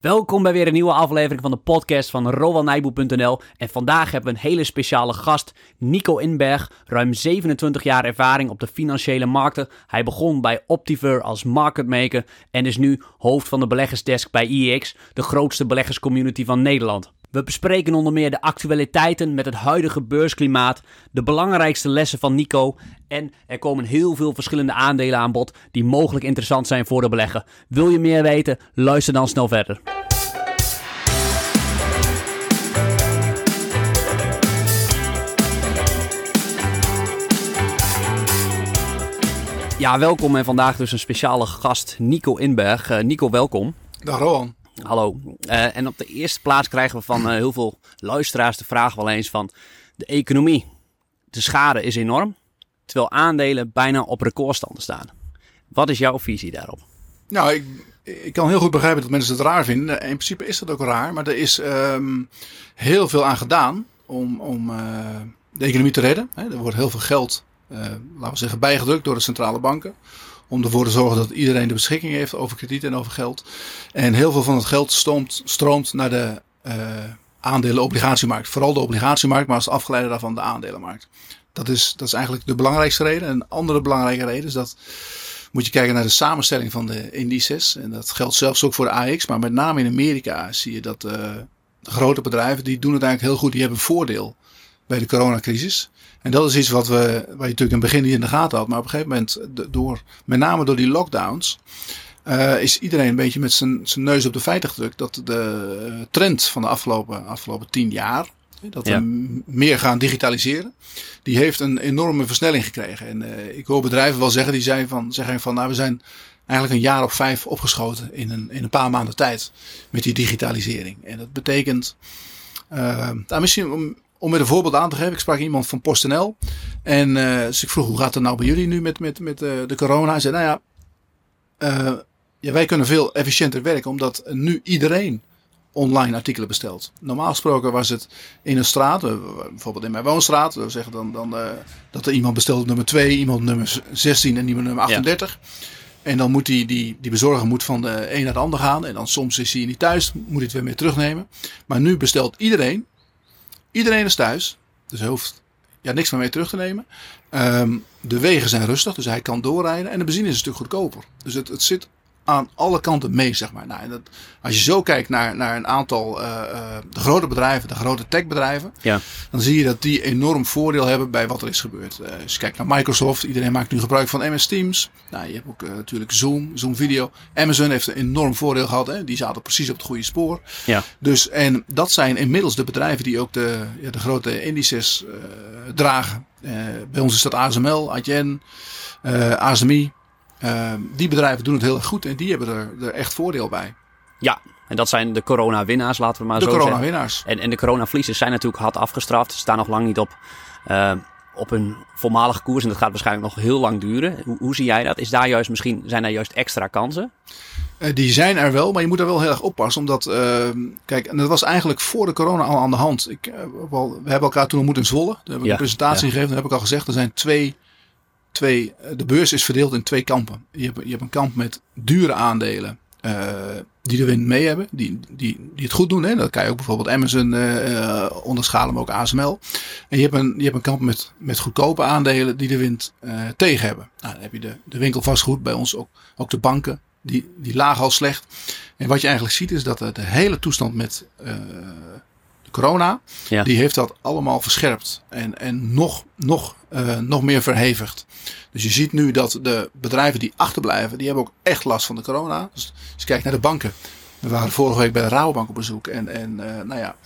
Welkom bij weer een nieuwe aflevering van de podcast van RowanNijboe.nl. En vandaag hebben we een hele speciale gast, Nico Inberg. Ruim 27 jaar ervaring op de financiële markten. Hij begon bij Optiver als marketmaker en is nu hoofd van de beleggersdesk bij IEX, de grootste beleggerscommunity van Nederland. We bespreken onder meer de actualiteiten met het huidige beursklimaat, de belangrijkste lessen van Nico en er komen heel veel verschillende aandelen aan bod die mogelijk interessant zijn voor de belegger. Wil je meer weten? Luister dan snel verder. Ja, welkom en vandaag dus een speciale gast, Nico Inberg. Uh, Nico, welkom. Dag Rohan. Hallo. Uh, en op de eerste plaats krijgen we van uh, heel veel luisteraars de vraag wel eens van de economie. De schade is enorm, terwijl aandelen bijna op recordstanden staan. Wat is jouw visie daarop? Nou, ik, ik kan heel goed begrijpen dat mensen het raar vinden. In principe is dat ook raar, maar er is um, heel veel aan gedaan om, om uh, de economie te redden. er wordt heel veel geld, laten we zeggen, bijgedrukt door de centrale banken om ervoor te zorgen dat iedereen de beschikking heeft over krediet en over geld. En heel veel van het geld stroomt, naar de uh, aandelen-obligatiemarkt. Vooral de obligatiemarkt, maar als afgeleide daarvan de aandelenmarkt. Dat is, dat is eigenlijk de belangrijkste reden. En een andere belangrijke reden is dat moet je kijken naar de samenstelling van de indices. En dat geldt zelfs ook voor de AX. Maar met name in Amerika zie je dat de grote bedrijven, die doen het eigenlijk heel goed. Die hebben voordeel bij de coronacrisis. En dat is iets wat we, waar je natuurlijk in het begin niet in de gaten had. Maar op een gegeven moment, door, met name door die lockdowns, uh, is iedereen een beetje met zijn, zijn neus op de feiten gedrukt. Dat de trend van de afgelopen, afgelopen tien jaar, dat we ja. meer gaan digitaliseren, die heeft een enorme versnelling gekregen. En uh, ik hoor bedrijven wel zeggen, die zijn van, zeggen van, nou we zijn eigenlijk een jaar of vijf opgeschoten in een, in een paar maanden tijd met die digitalisering. En dat betekent, uh, nou, misschien om, om met een voorbeeld aan te geven, ik sprak iemand van PostNL. En uh, dus ik vroeg, hoe gaat het nou bij jullie nu met, met, met uh, de corona? Hij zei, nou ja, uh, ja, wij kunnen veel efficiënter werken, omdat nu iedereen online artikelen bestelt. Normaal gesproken was het in een straat, bijvoorbeeld in mijn woonstraat, we zeggen dan, dan dat er iemand bestelt nummer 2, iemand nummer 16 en iemand nummer 38. Ja. En dan moet die, die, die bezorger moet van de een naar de ander gaan. En dan soms is hij niet thuis, moet hij het weer mee terugnemen. Maar nu bestelt iedereen Iedereen is thuis, dus hij hoeft ja, niks meer mee terug te nemen. Um, de wegen zijn rustig, dus hij kan doorrijden. En de benzine is een stuk goedkoper. Dus het, het zit aan alle kanten mee, zeg maar. Nou, en dat, als je zo kijkt naar, naar een aantal uh, uh, de grote bedrijven, de grote techbedrijven, ja. dan zie je dat die enorm voordeel hebben bij wat er is gebeurd. Uh, als je kijkt naar Microsoft, iedereen maakt nu gebruik van MS Teams. Nou, je hebt ook natuurlijk Zoom, Zoom Video. Amazon heeft een enorm voordeel gehad, hè? die zaten precies op het goede spoor. Ja. Dus, en dat zijn inmiddels de bedrijven die ook de, ja, de grote indices dragen. bij ons is dat ASML, Adyen, ASMI. Uh, die bedrijven doen het heel erg goed en die hebben er, er echt voordeel bij. Ja, en dat zijn de corona-winnaars, laten we maar de zo zeggen. winnaars. En, en de corona-verliezers zijn natuurlijk hard afgestraft. Ze staan nog lang niet op, uh, op hun voormalige koers. En dat gaat waarschijnlijk nog heel lang duren. Hoe, hoe zie jij dat? Is daar juist misschien, zijn daar juist extra kansen? Uh, die zijn er wel, maar je moet er wel heel erg oppassen. Omdat, uh, kijk, en dat was eigenlijk voor de corona al aan de hand. Ik, wel, we hebben elkaar toen ontmoet in Zwolle. Daar heb ik Ja, een presentatie ja. gegeven. Daar heb ik al gezegd, er zijn twee twee, de beurs is verdeeld in twee kampen. Je hebt, je hebt een kamp met dure aandelen. Uh, die de wind mee hebben, die, die, die het goed doen. Hè? Dat kan je ook bijvoorbeeld Amazon uh, onderschalen, maar ook ASML. En je hebt een, je hebt een kamp met, met goedkope aandelen die de wind uh, tegen hebben. Nou, dan heb je de, de winkel vastgoed, bij ons ook, ook de banken, die, die lagen al slecht. En wat je eigenlijk ziet is dat de hele toestand met corona, Ja. die heeft dat allemaal verscherpt. En, en nog, nog, uh, nog meer verhevigd. Dus je ziet nu dat de bedrijven die achterblijven, die hebben ook echt last van de corona. Dus als je kijkt naar de banken. We waren vorige week bij de Rabobank op bezoek. En, en uh, nou ja,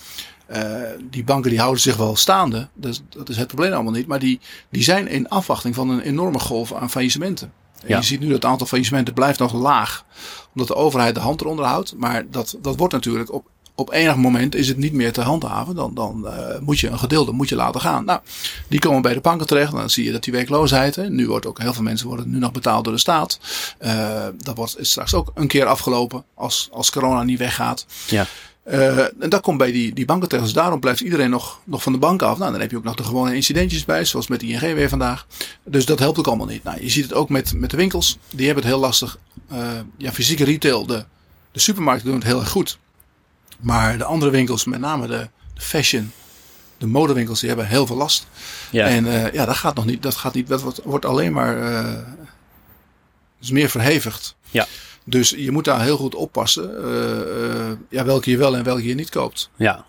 uh, die banken die houden zich wel staande. Dus dat is het probleem allemaal niet. Maar die, die zijn in afwachting van een enorme golf aan faillissementen. En Ja. je ziet nu dat het aantal faillissementen blijft nog laag. Omdat de overheid de hand eronder houdt. Maar dat, dat wordt natuurlijk op, op enig moment is het niet meer te handhaven. Dan, dan uh, moet je een gedeelte moet je laten gaan. Nou, die komen bij de banken terecht. En dan zie je dat die werkloosheid. Hè, nu wordt ook heel veel mensen worden nu nog betaald door de staat. Uh, dat wordt straks ook een keer afgelopen als, als corona niet weggaat. Ja. Uh, en dat komt bij die, die banken terecht. Dus daarom blijft iedereen nog, nog van de bank af. Nou, dan heb je ook nog de gewone incidentjes bij, zoals met ING weer vandaag. Dus dat helpt ook allemaal niet. Nou, je ziet het ook met, met de winkels. Die hebben het heel lastig. Uh, ja, fysieke retail, de, de supermarkten doen het heel erg goed. Maar de andere winkels, met name de, de fashion, de modewinkels, die hebben heel veel last. Ja. En uh, ja, dat gaat nog niet. Dat gaat niet. Dat wordt, wordt alleen maar uh, is meer verhevigd. Ja. Dus je moet daar heel goed oppassen. Uh, ja, welke je wel en welke je niet koopt. Ja.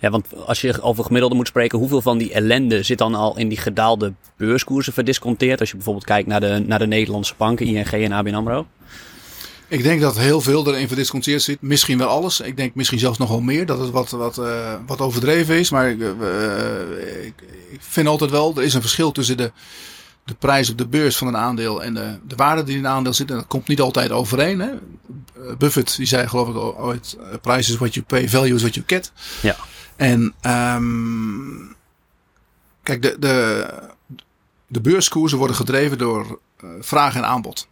Ja, want als je over gemiddelde moet spreken, hoeveel van die ellende zit dan al in die gedaalde beurskoersen verdisconteerd? Als je bijvoorbeeld kijkt naar de, naar de Nederlandse banken, ING en ABN AMRO. Ik denk dat heel veel erin verdisconteerd zit. Misschien wel alles. Ik denk misschien zelfs nog wel meer. Dat het wat, wat, uh, wat overdreven is. Maar uh, ik, ik, vind altijd wel, er is een verschil tussen de, de prijs op de beurs van een aandeel en de, de waarde die in een aandeel zit. En dat komt niet altijd overeen. Hè? Buffett die zei geloof ik ooit, price is what you pay, value is what you get. Ja. En um, kijk, de, de, de beurskoersen worden gedreven door uh, vraag en aanbod.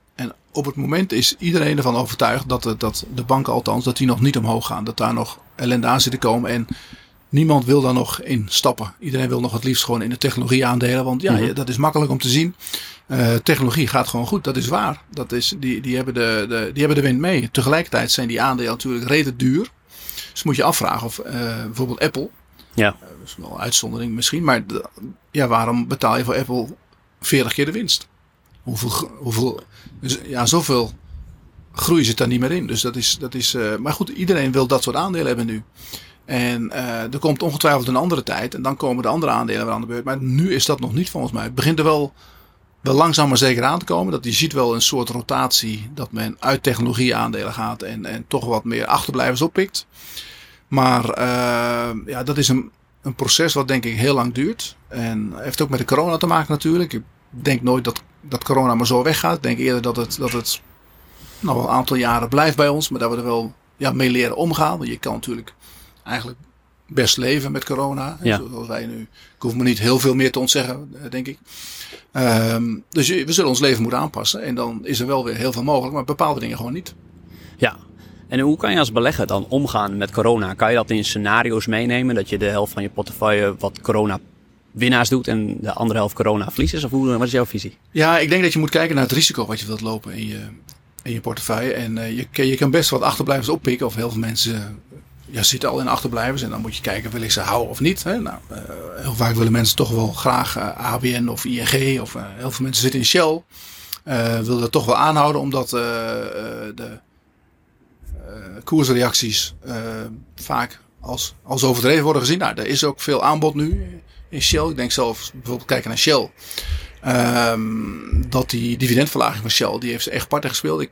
Op het moment is iedereen ervan overtuigd dat, de, dat de banken althans, dat die nog niet omhoog gaan. Dat daar nog ellende aan zit te komen. En niemand wil daar nog in stappen. Iedereen wil nog het liefst gewoon in de technologie aandelen. Want ja, mm-hmm. dat is makkelijk om te zien. Uh, technologie gaat gewoon goed, dat is waar. Dat is, die, die, hebben de, de, die hebben de wind mee. Tegelijkertijd zijn die aandelen natuurlijk reden duur. Dus moet je afvragen of uh, bijvoorbeeld Apple. Ja. Uh, dat is wel een uitzondering misschien. Maar ja, waarom betaal je voor Apple 40 keer de winst? Hoeveel, hoeveel dus, ja, zoveel groei zit daar niet meer in. Dus dat is, dat is uh, maar goed, iedereen wil dat soort aandelen hebben nu. En uh, er komt ongetwijfeld een andere tijd. En dan komen de andere aandelen weer aan de beurt. Maar nu is dat nog niet volgens mij. Het begint er wel, wel langzaam maar zeker aan te komen. Dat je ziet wel een soort rotatie. Dat men uit technologie aandelen gaat. En, en toch wat meer achterblijvers oppikt. Maar uh, ja, dat is een, een proces wat denk ik heel lang duurt. En heeft ook met de corona te maken natuurlijk. Denk nooit dat, dat corona maar zo weggaat. Ik denk eerder dat het, dat het nog wel een aantal jaren blijft bij ons. Maar dat we er wel ja, mee leren omgaan. Want je kan natuurlijk eigenlijk best leven met corona. Ja. Zoals wij nu. Ik hoef me niet heel veel meer te ontzeggen, denk ik. Um, dus we zullen ons leven moeten aanpassen. En dan is er wel weer heel veel mogelijk. Maar bepaalde dingen gewoon niet. Ja. En hoe kan je als belegger dan omgaan met corona? Kan je dat in scenario's meenemen? Dat je de helft van je portefeuille wat corona winnaars doet en de andere helft corona verliezers? Of hoe, wat is jouw visie? Ja, ik denk dat je moet kijken naar het risico wat je wilt lopen in je, in je portefeuille. En uh, je, je kan best wat achterblijvers oppikken. Of heel veel mensen ja, zitten al in achterblijvers. En dan moet je kijken, wil ik ze houden of niet. Hè? Nou, heel vaak willen mensen toch wel graag uh, ABN of ING. Of heel veel mensen zitten in Shell. willen dat toch wel aanhouden, omdat de koersreacties vaak als, als overdreven worden gezien. Nou, er is ook veel aanbod nu in Shell. Ik denk zelf bijvoorbeeld kijken naar Shell. Um, dat die dividendverlaging van Shell, die heeft ze echt parten gespeeld. Ik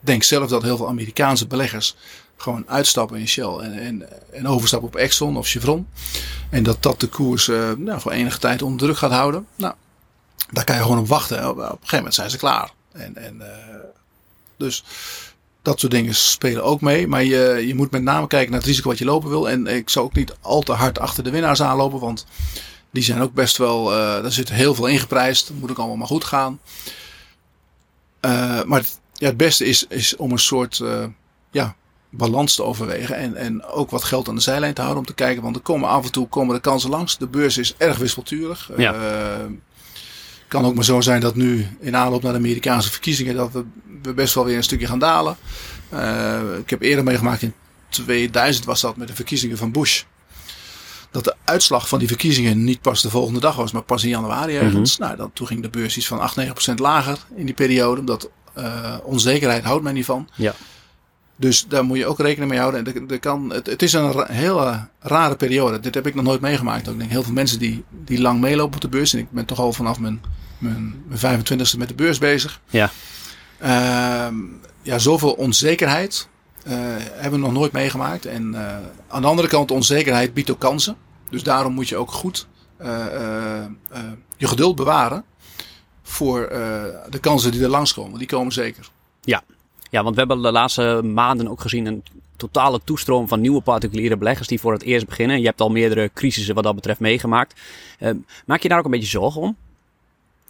denk zelf dat heel veel Amerikaanse beleggers gewoon uitstappen in Shell en, en, en overstappen op Exxon of Chevron. En dat dat de koers uh, nou, voor enige tijd onder druk gaat houden. Nou, daar kan je gewoon op wachten. Op, een gegeven moment zijn ze klaar. En, en uh, dus dat soort dingen spelen ook mee. Maar je, je moet met name kijken naar het risico wat je lopen wil. En ik zou ook niet al te hard achter de winnaars aanlopen. Want die zijn ook best wel. Uh, daar zit heel veel ingeprijsd. Dat moet ook allemaal maar goed gaan. Uh, maar het, ja, het beste is, is om een soort uh, ja, balans te overwegen. En, en ook wat geld aan de zijlijn te houden om te kijken. Want er komen af en toe komen de kansen langs. De beurs is erg wispelturig. Ja. Kan ook maar zo zijn dat nu in aanloop naar de Amerikaanse verkiezingen. dat we, best wel weer een stukje gaan dalen. ik heb eerder meegemaakt in 2000 was dat met de verkiezingen van Bush dat de uitslag van die verkiezingen niet pas de volgende dag was, maar pas in januari ergens. Mm-hmm. Nou, dan, toen ging de beurs iets van 8, 9% lager in die periode. Omdat uh, onzekerheid houdt men niet van. Ja. Dus daar moet je ook rekening mee houden. En kan, het, het, is een ra hele rare periode. Dit heb ik nog nooit meegemaakt. Ik denk heel veel mensen die, die lang meelopen op de beurs. En ik ben toch al vanaf mijn, mijn, mijn 25ste met de beurs bezig. Ja. Uh, ja, zoveel onzekerheid. Uh, hebben we nog nooit meegemaakt. En uh, aan de andere kant, onzekerheid biedt ook kansen. Dus daarom moet je ook goed uh, je geduld bewaren voor de kansen die er langskomen. Die komen zeker. Ja. ja, want we hebben de laatste maanden ook gezien een totale toestroom van nieuwe particuliere beleggers die voor het eerst beginnen. Je hebt al meerdere crisissen wat dat betreft meegemaakt. maak je daar ook een beetje zorgen om?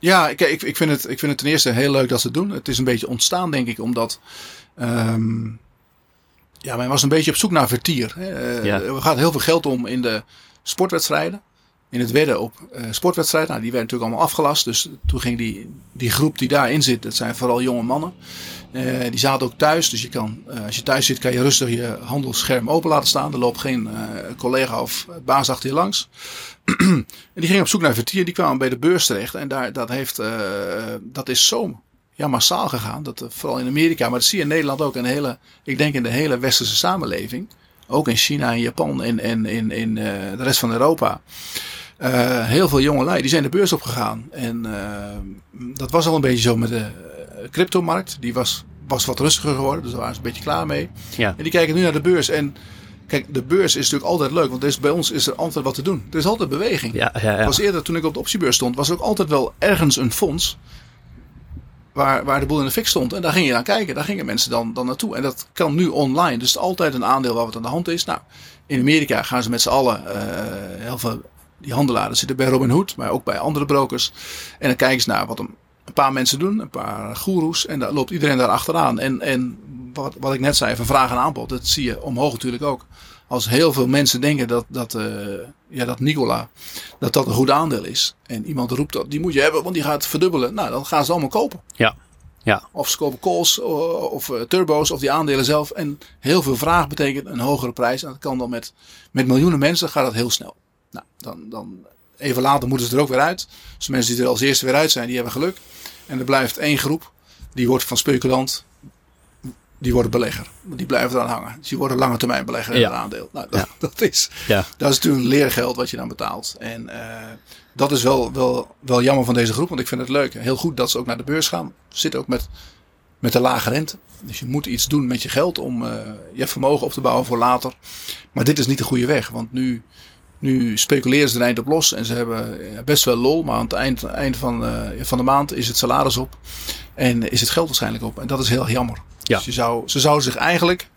Ja, ik, ik, ik, vind het, ik vind het ten eerste heel leuk dat ze het doen. Het is een beetje ontstaan, denk ik, omdat. Um, ja, men was een beetje op zoek naar vertier. Uh, Ja. Er gaat heel veel geld om in de sportwedstrijden. in het wedden op uh, sportwedstrijden. Nou, die werden natuurlijk allemaal afgelast. Dus toen ging die, die groep die daarin zit, dat zijn vooral jonge mannen. Uh, die zaten ook thuis. Dus je kan, uh, als je thuis zit, kan je rustig je handelsscherm open laten staan. Er loopt geen collega of baas achter je langs. En die gingen op zoek naar vertier. Die kwamen bij de beurs terecht. En daar, dat, heeft, dat is zo ja, massaal gegaan. Dat, vooral in Amerika, maar dat zie je in Nederland ook. In hele, ik denk in de hele westerse samenleving. Ook in China en Japan en, en in, in de rest van Europa. Heel veel jongelui die zijn de beurs opgegaan. En dat was al een beetje zo met de cryptomarkt. Die was, was wat rustiger geworden, dus daar waren ze een beetje klaar mee. Ja. En die kijken nu naar de beurs. En kijk, de beurs is natuurlijk altijd leuk, want is, bij ons is er altijd wat te doen. Er is altijd beweging. Ja, ja, ja. Was eerder, toen ik op de optiebeurs stond, was er ook altijd wel ergens een fonds. Waar, waar de boel in de fik stond. En daar ging je naar kijken. Daar gingen mensen dan, dan naartoe. En dat kan nu online. Dus altijd een aandeel waar wat aan de hand is. Nou, in Amerika gaan ze met z'n allen heel veel die handelaren zitten bij Robinhood, maar ook bij andere brokers. En dan kijken ze naar wat een paar mensen doen, een paar goeroes. En daar loopt iedereen daar achteraan. En, en wat, wat ik net zei van vraag en aanbod, dat zie je omhoog natuurlijk ook. Als heel veel mensen denken dat, dat, uh, ja, dat Nicola dat dat een goed aandeel is. En iemand roept dat, die moet je hebben, want die gaat verdubbelen. Nou, dan gaan ze allemaal kopen. Ja. Ja. Of ze kopen calls of uh, turbo's of die aandelen zelf. En heel veel vraag betekent een hogere prijs. En dat kan dan met, met miljoenen mensen gaat dat heel snel. Nou, dan, dan even later moeten ze er ook weer uit. Dus de mensen die er als eerste weer uit zijn, die hebben geluk. En er blijft één groep, die wordt van speculant, die worden belegger. Die blijven eraan hangen. Dus die worden lange termijn belegger in ja. een aandeel. Nou, dat, dat, is, ja. dat is natuurlijk leergeld wat je dan betaalt. En uh, dat is wel, wel, wel jammer van deze groep, want ik vind het leuk. Heel goed dat ze ook naar de beurs gaan. Zitten ook met, met de lage rente. Dus je moet iets doen met je geld om uh, je vermogen op te bouwen voor later. Maar dit is niet de goede weg, want nu nu speculeren ze er eind op los en ze hebben best wel lol, maar aan het eind, eind van, uh, van de maand is het salaris op en is het geld waarschijnlijk op. En dat is heel jammer. Ja. Dus je zou, ze zouden zich eigenlijk,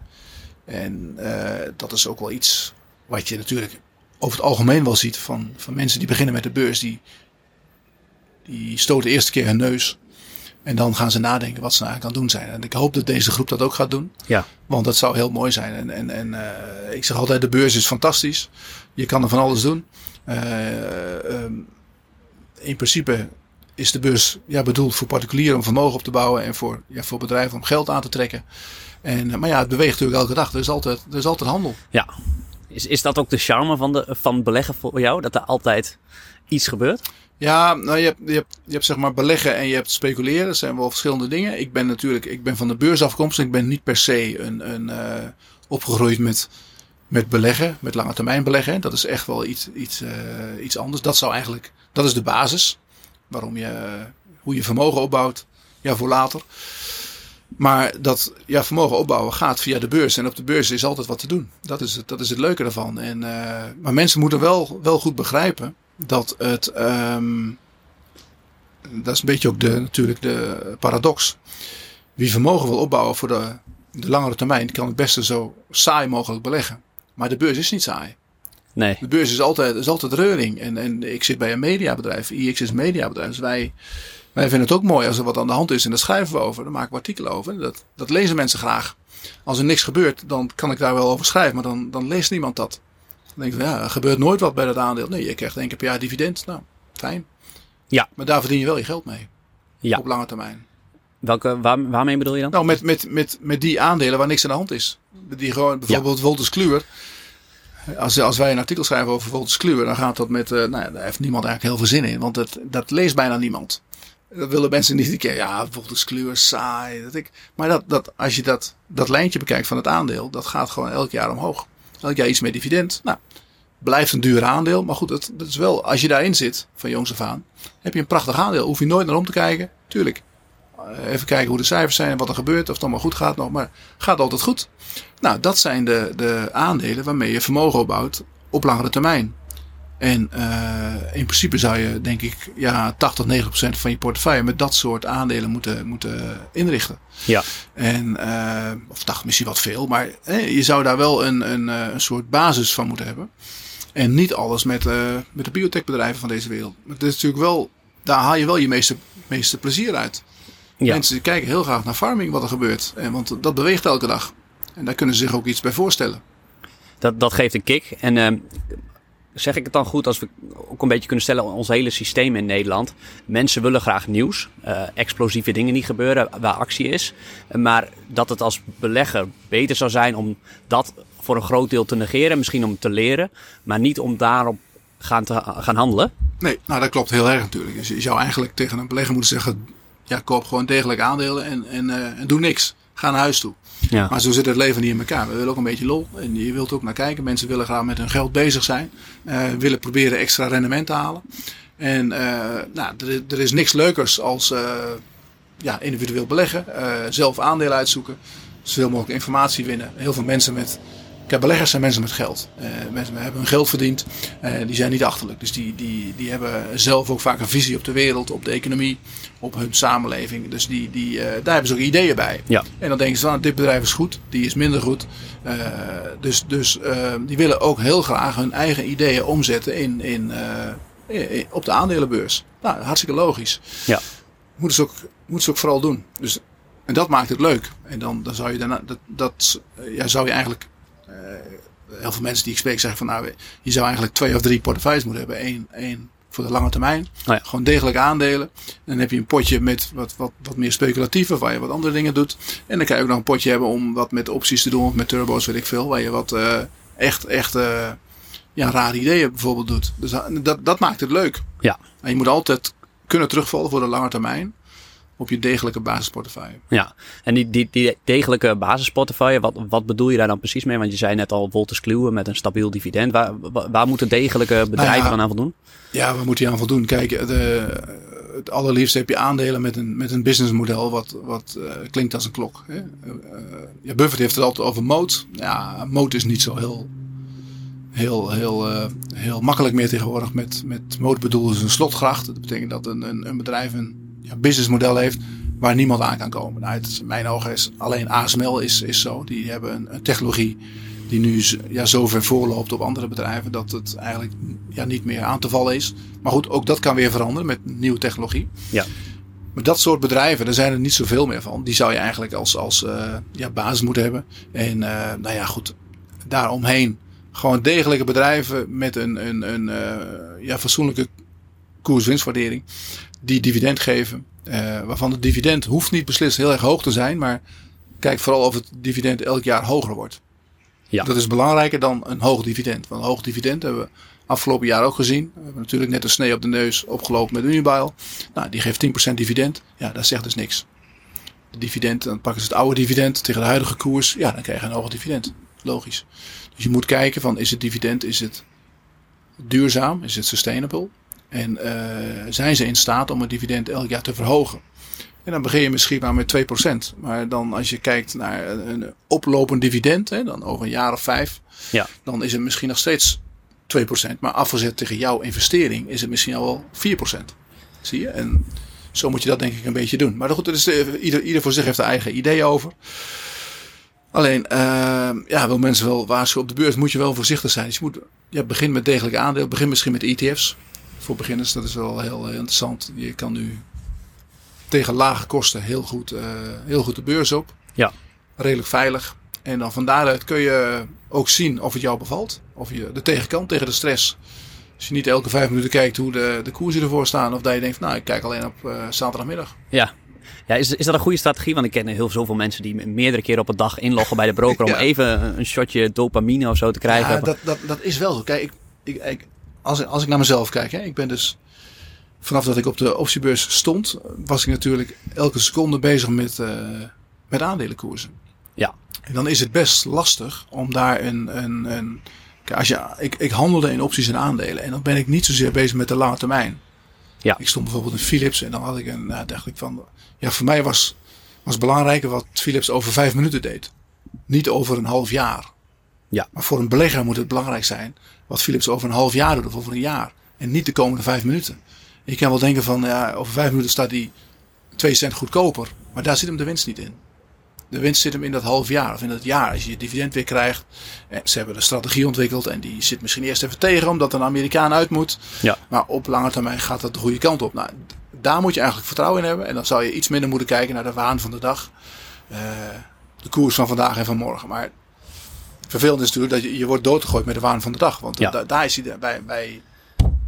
en uh, dat is ook wel iets wat je natuurlijk over het algemeen wel ziet van, van mensen die beginnen met de beurs, die, die stoten de eerste keer hun neus. En dan gaan ze nadenken wat ze nou eigenlijk aan doen zijn. En ik hoop dat deze groep dat ook gaat doen. Ja. Want dat zou heel mooi zijn. En, en, en uh, ik zeg altijd, de beurs is fantastisch. Je kan er van alles doen. Uh, um, in principe is de beurs ja, bedoeld voor particulieren om vermogen op te bouwen. En voor, ja, voor bedrijven om geld aan te trekken. En, maar ja, het beweegt natuurlijk elke dag. Er is altijd, er is altijd handel. Ja. Is, is dat ook de charme van, de, van beleggen voor jou? Dat er altijd iets gebeurt? Ja, nou, je hebt, je, hebt, je hebt zeg maar beleggen en je hebt speculeren. Dat zijn wel verschillende dingen. Ik ben natuurlijk ik ben van de beurs afkomstig. Ik ben niet per se een, een, uh, opgegroeid met, met beleggen, met lange termijn beleggen. Dat is echt wel iets, iets, uh, iets anders. Dat zou eigenlijk, dat is de basis. Waarom je, hoe je vermogen opbouwt. Ja, voor later. Maar dat ja, vermogen opbouwen gaat via de beurs. En op de beurs is altijd wat te doen. Dat is het, dat is het leuke ervan. En, maar mensen moeten wel, wel goed begrijpen dat het. Um, dat is een beetje ook de, natuurlijk de paradox. Wie vermogen wil opbouwen voor de, de langere termijn, kan het beste zo saai mogelijk beleggen. Maar de beurs is niet saai. Nee. De beurs is altijd, is altijd reuring. En, en ik zit bij een mediabedrijf. IX is een mediabedrijf. Dus wij, wij vinden het ook mooi als er wat aan de hand is. En daar schrijven we over. Daar maken we artikelen over. Dat, dat lezen mensen graag. Als er niks gebeurt, dan kan ik daar wel over schrijven. Maar dan, dan leest niemand dat. Dan denk je, ja, er gebeurt nooit wat bij dat aandeel. Nee, je krijgt één keer per jaar dividend. Nou, fijn. Ja. Maar daar verdien je wel je geld mee. Ja. Op lange termijn. Welke, waar, waarmee bedoel je dan? Nou, met, met, met, met die aandelen waar niks aan de hand is. Die gewoon, bijvoorbeeld ja. Kluwer. Als, als wij een artikel schrijven over Voltus Kluwer, dan gaat dat met, uh, nou ja, daar heeft niemand eigenlijk heel veel zin in. Want het, dat leest bijna niemand. Dat willen mensen niet een keer, ja, Voltus Kluwer, saai. Dat ik, maar dat, dat, als je dat, dat lijntje bekijkt van het aandeel, dat gaat gewoon elk jaar omhoog. Elk jaar iets meer dividend. Nou, blijft een duur aandeel. Maar goed, dat is wel, als je daarin zit, van jongs af aan, heb je een prachtig aandeel. Hoef je nooit naar om te kijken. Tuurlijk. Eh, even kijken hoe de cijfers zijn en wat er gebeurt. Of het allemaal goed gaat nog. Maar gaat altijd goed. Nou, dat zijn de, de aandelen waarmee je vermogen opbouwt op langere termijn. En uh, in principe zou je, denk ik, ja, 80, 90 procent van je portefeuille met dat soort aandelen moeten, moeten inrichten. Ja. En, uh, of 80 misschien wat veel, maar eh, je zou daar wel een, een, een soort basis van moeten hebben. En niet alles met, uh, met de biotechbedrijven van deze wereld. Maar dat is natuurlijk wel, daar haal je wel je meeste, meeste plezier uit. Ja. Mensen kijken heel graag naar farming, wat er gebeurt. En, want dat beweegt elke dag. En daar kunnen ze zich ook iets bij voorstellen. Dat, dat geeft een kick. En zeg ik het dan goed als we ook een beetje kunnen stellen ons hele systeem in Nederland. Mensen willen graag nieuws, uh, explosieve dingen die gebeuren waar actie is. Maar dat het als belegger beter zou zijn om dat voor een groot deel te negeren, misschien om te leren, maar niet om daarop gaan, te, gaan handelen. Nee, nou dat klopt heel erg natuurlijk. Dus je zou eigenlijk tegen een belegger moeten zeggen, ja koop gewoon degelijk aandelen en, en, uh, en doe niks. Ga naar huis toe. Ja. Maar zo zit het leven niet in elkaar. We willen ook een beetje lol. En je wilt ook naar kijken. Mensen willen graag met hun geld bezig zijn. Uh, willen proberen extra rendement te halen. En uh, nou, er, is niks leukers als uh, ja, individueel beleggen. zelf aandelen uitzoeken. Zoveel mogelijk informatie winnen. Heel veel mensen met Kijk, beleggers zijn mensen met geld. Uh, mensen hebben hun geld verdiend. Uh, die zijn niet achterlijk. Dus die, die, die hebben zelf ook vaak een visie op de wereld, op de economie, op hun samenleving. Dus die, die, uh, daar hebben ze ook ideeën bij. Ja. En dan denken ze van, dit bedrijf is goed, die is minder goed. dus dus die willen ook heel graag hun eigen ideeën omzetten in, in, in op de aandelenbeurs. Nou, hartstikke logisch. Ja. Moeten ze ook, moeten ze ook vooral doen. Dus, en dat maakt het leuk. En dan, dan zou je daarna, dat, dat ja, zou je eigenlijk heel veel mensen die ik spreek zeggen van nou, je zou eigenlijk twee of drie portefeuilles moeten hebben. Eén, één voor de lange termijn. Oh ja. Gewoon degelijk aandelen. Dan heb je een potje met wat, wat, wat meer speculatieve, waar je wat andere dingen doet. En dan kan je ook nog een potje hebben om wat met opties te doen, of met turbo's, weet ik veel. Waar je wat uh, echt, echt uh, ja, rare ideeën bijvoorbeeld doet. Dus dat, dat maakt het leuk. Ja. En je moet altijd kunnen terugvallen voor de lange termijn op je degelijke basisportefeuille. Ja, en die, die, die degelijke basisportefeuille, wat, wat bedoel je daar dan precies mee? Want je zei net al Wolters Kluwen met een stabiel dividend. Waar, waar moeten degelijke bedrijven nou ja, aan voldoen? Ja, waar moet je aan voldoen? Kijk, de, het allerliefst heb je aandelen met een, met een businessmodel wat, wat uh, klinkt als een klok. Hè? Uh, ja, Buffett heeft het altijd over moot. Ja, moot is niet zo heel, heel, heel, uh, heel makkelijk meer tegenwoordig. Met, met moot bedoelen ze een slotgracht. Dat betekent dat een, een, een bedrijf een businessmodel heeft waar niemand aan kan komen. Nou, het, mijn ogen is alleen ASML is, is zo. Die hebben een, een technologie die nu ja, zo ver voorloopt op andere bedrijven dat het eigenlijk ja, niet meer aan te vallen is. Maar goed, ook dat kan weer veranderen met nieuwe technologie. Ja. Maar dat soort bedrijven, daar zijn er niet zoveel meer van. Die zou je eigenlijk als, als uh, ja, basis moeten hebben. En uh, nou ja, goed, daaromheen gewoon degelijke bedrijven met een, een, een uh, ja, fatsoenlijke koers-winstwaardering die dividend geven. Uh, waarvan het dividend hoeft niet beslist heel erg hoog te zijn. Maar kijk vooral of het dividend elk jaar hoger wordt. Ja. Dat is belangrijker dan een hoog dividend. Want een hoog dividend hebben we afgelopen jaar ook gezien. We hebben natuurlijk net een snee op de neus opgelopen met Unibail. Nou, die geeft 10% dividend. Ja, dat zegt dus niks. De dividend, dan pakken ze het oude dividend tegen de huidige koers. Ja, dan krijg je een hoger dividend. Logisch. Dus je moet kijken van is het dividend, is het duurzaam? Is het sustainable? En uh, zijn ze in staat om het dividend elk jaar te verhogen? En dan begin je misschien maar met 2%. Maar dan als je kijkt naar een oplopend dividend, hè, dan over een jaar of vijf, ja. dan is het misschien nog steeds 2%. Maar afgezet tegen jouw investering is het misschien al wel 4%. Zie je? En zo moet je dat denk ik een beetje doen. Maar goed, is ieder, ieder voor zich heeft er eigen idee over. Alleen, uh, ja, wil mensen wel waarschuwen op de beurs, moet je wel voorzichtig zijn. Dus je moet, ja, begin met degelijke aandelen, begin misschien met ETF's voor beginners. Dat is wel heel, heel interessant. Je kan nu tegen lage kosten heel goed, uh, heel goed de beurs op. Ja. Redelijk veilig. En dan van daaruit kun je ook zien of het jou bevalt. Of je de tegenkant tegen de stress. Als je niet elke vijf minuten kijkt hoe de, de koersen ervoor staan. Of dat je denkt, nou ik kijk alleen op uh, zaterdagmiddag. Ja, ja, is, is dat een goede strategie? Want ik ken heel zoveel mensen die meerdere keren op een dag inloggen bij de broker om even een shotje dopamine of zo te krijgen. Ja, dat, dat, dat is wel zo. Kijk, ik, ik, ik, als, als ik naar mezelf kijk, hè, ik ben dus vanaf dat ik op de optiebeurs stond, was ik natuurlijk elke seconde bezig met, uh, met aandelenkoersen. Ja. En dan is het best lastig om daar een. een, een als je, ik, ik handelde in opties en aandelen en dan ben ik niet zozeer bezig met de lange termijn. Ja. Ik stond bijvoorbeeld in Philips en dan had ik een, nou, dacht ik van, ja, voor mij was, was belangrijker wat Philips over vijf minuten deed. Niet over een half jaar. Ja. Maar voor een belegger moet het belangrijk zijn wat Philips over een half jaar doet of over een jaar. En niet de komende vijf minuten. Je kan wel denken van ja, over vijf minuten staat die twee cent goedkoper. Maar daar zit hem de winst niet in. De winst zit hem in dat half jaar of in dat jaar. Als je je dividend weer krijgt. En ze hebben een strategie ontwikkeld. En die zit misschien eerst even tegen omdat een Amerikaan uit moet. Ja. Maar op lange termijn gaat dat de goede kant op. Nou, daar moet je eigenlijk vertrouwen in hebben. En dan zou je iets minder moeten kijken naar de waan van de dag. Uh, de koers van vandaag en van morgen. Maar Vervelend is natuurlijk dat je, je wordt doodgegooid met de waan van de dag. Want Ja. da- daar is hij, wij, wij,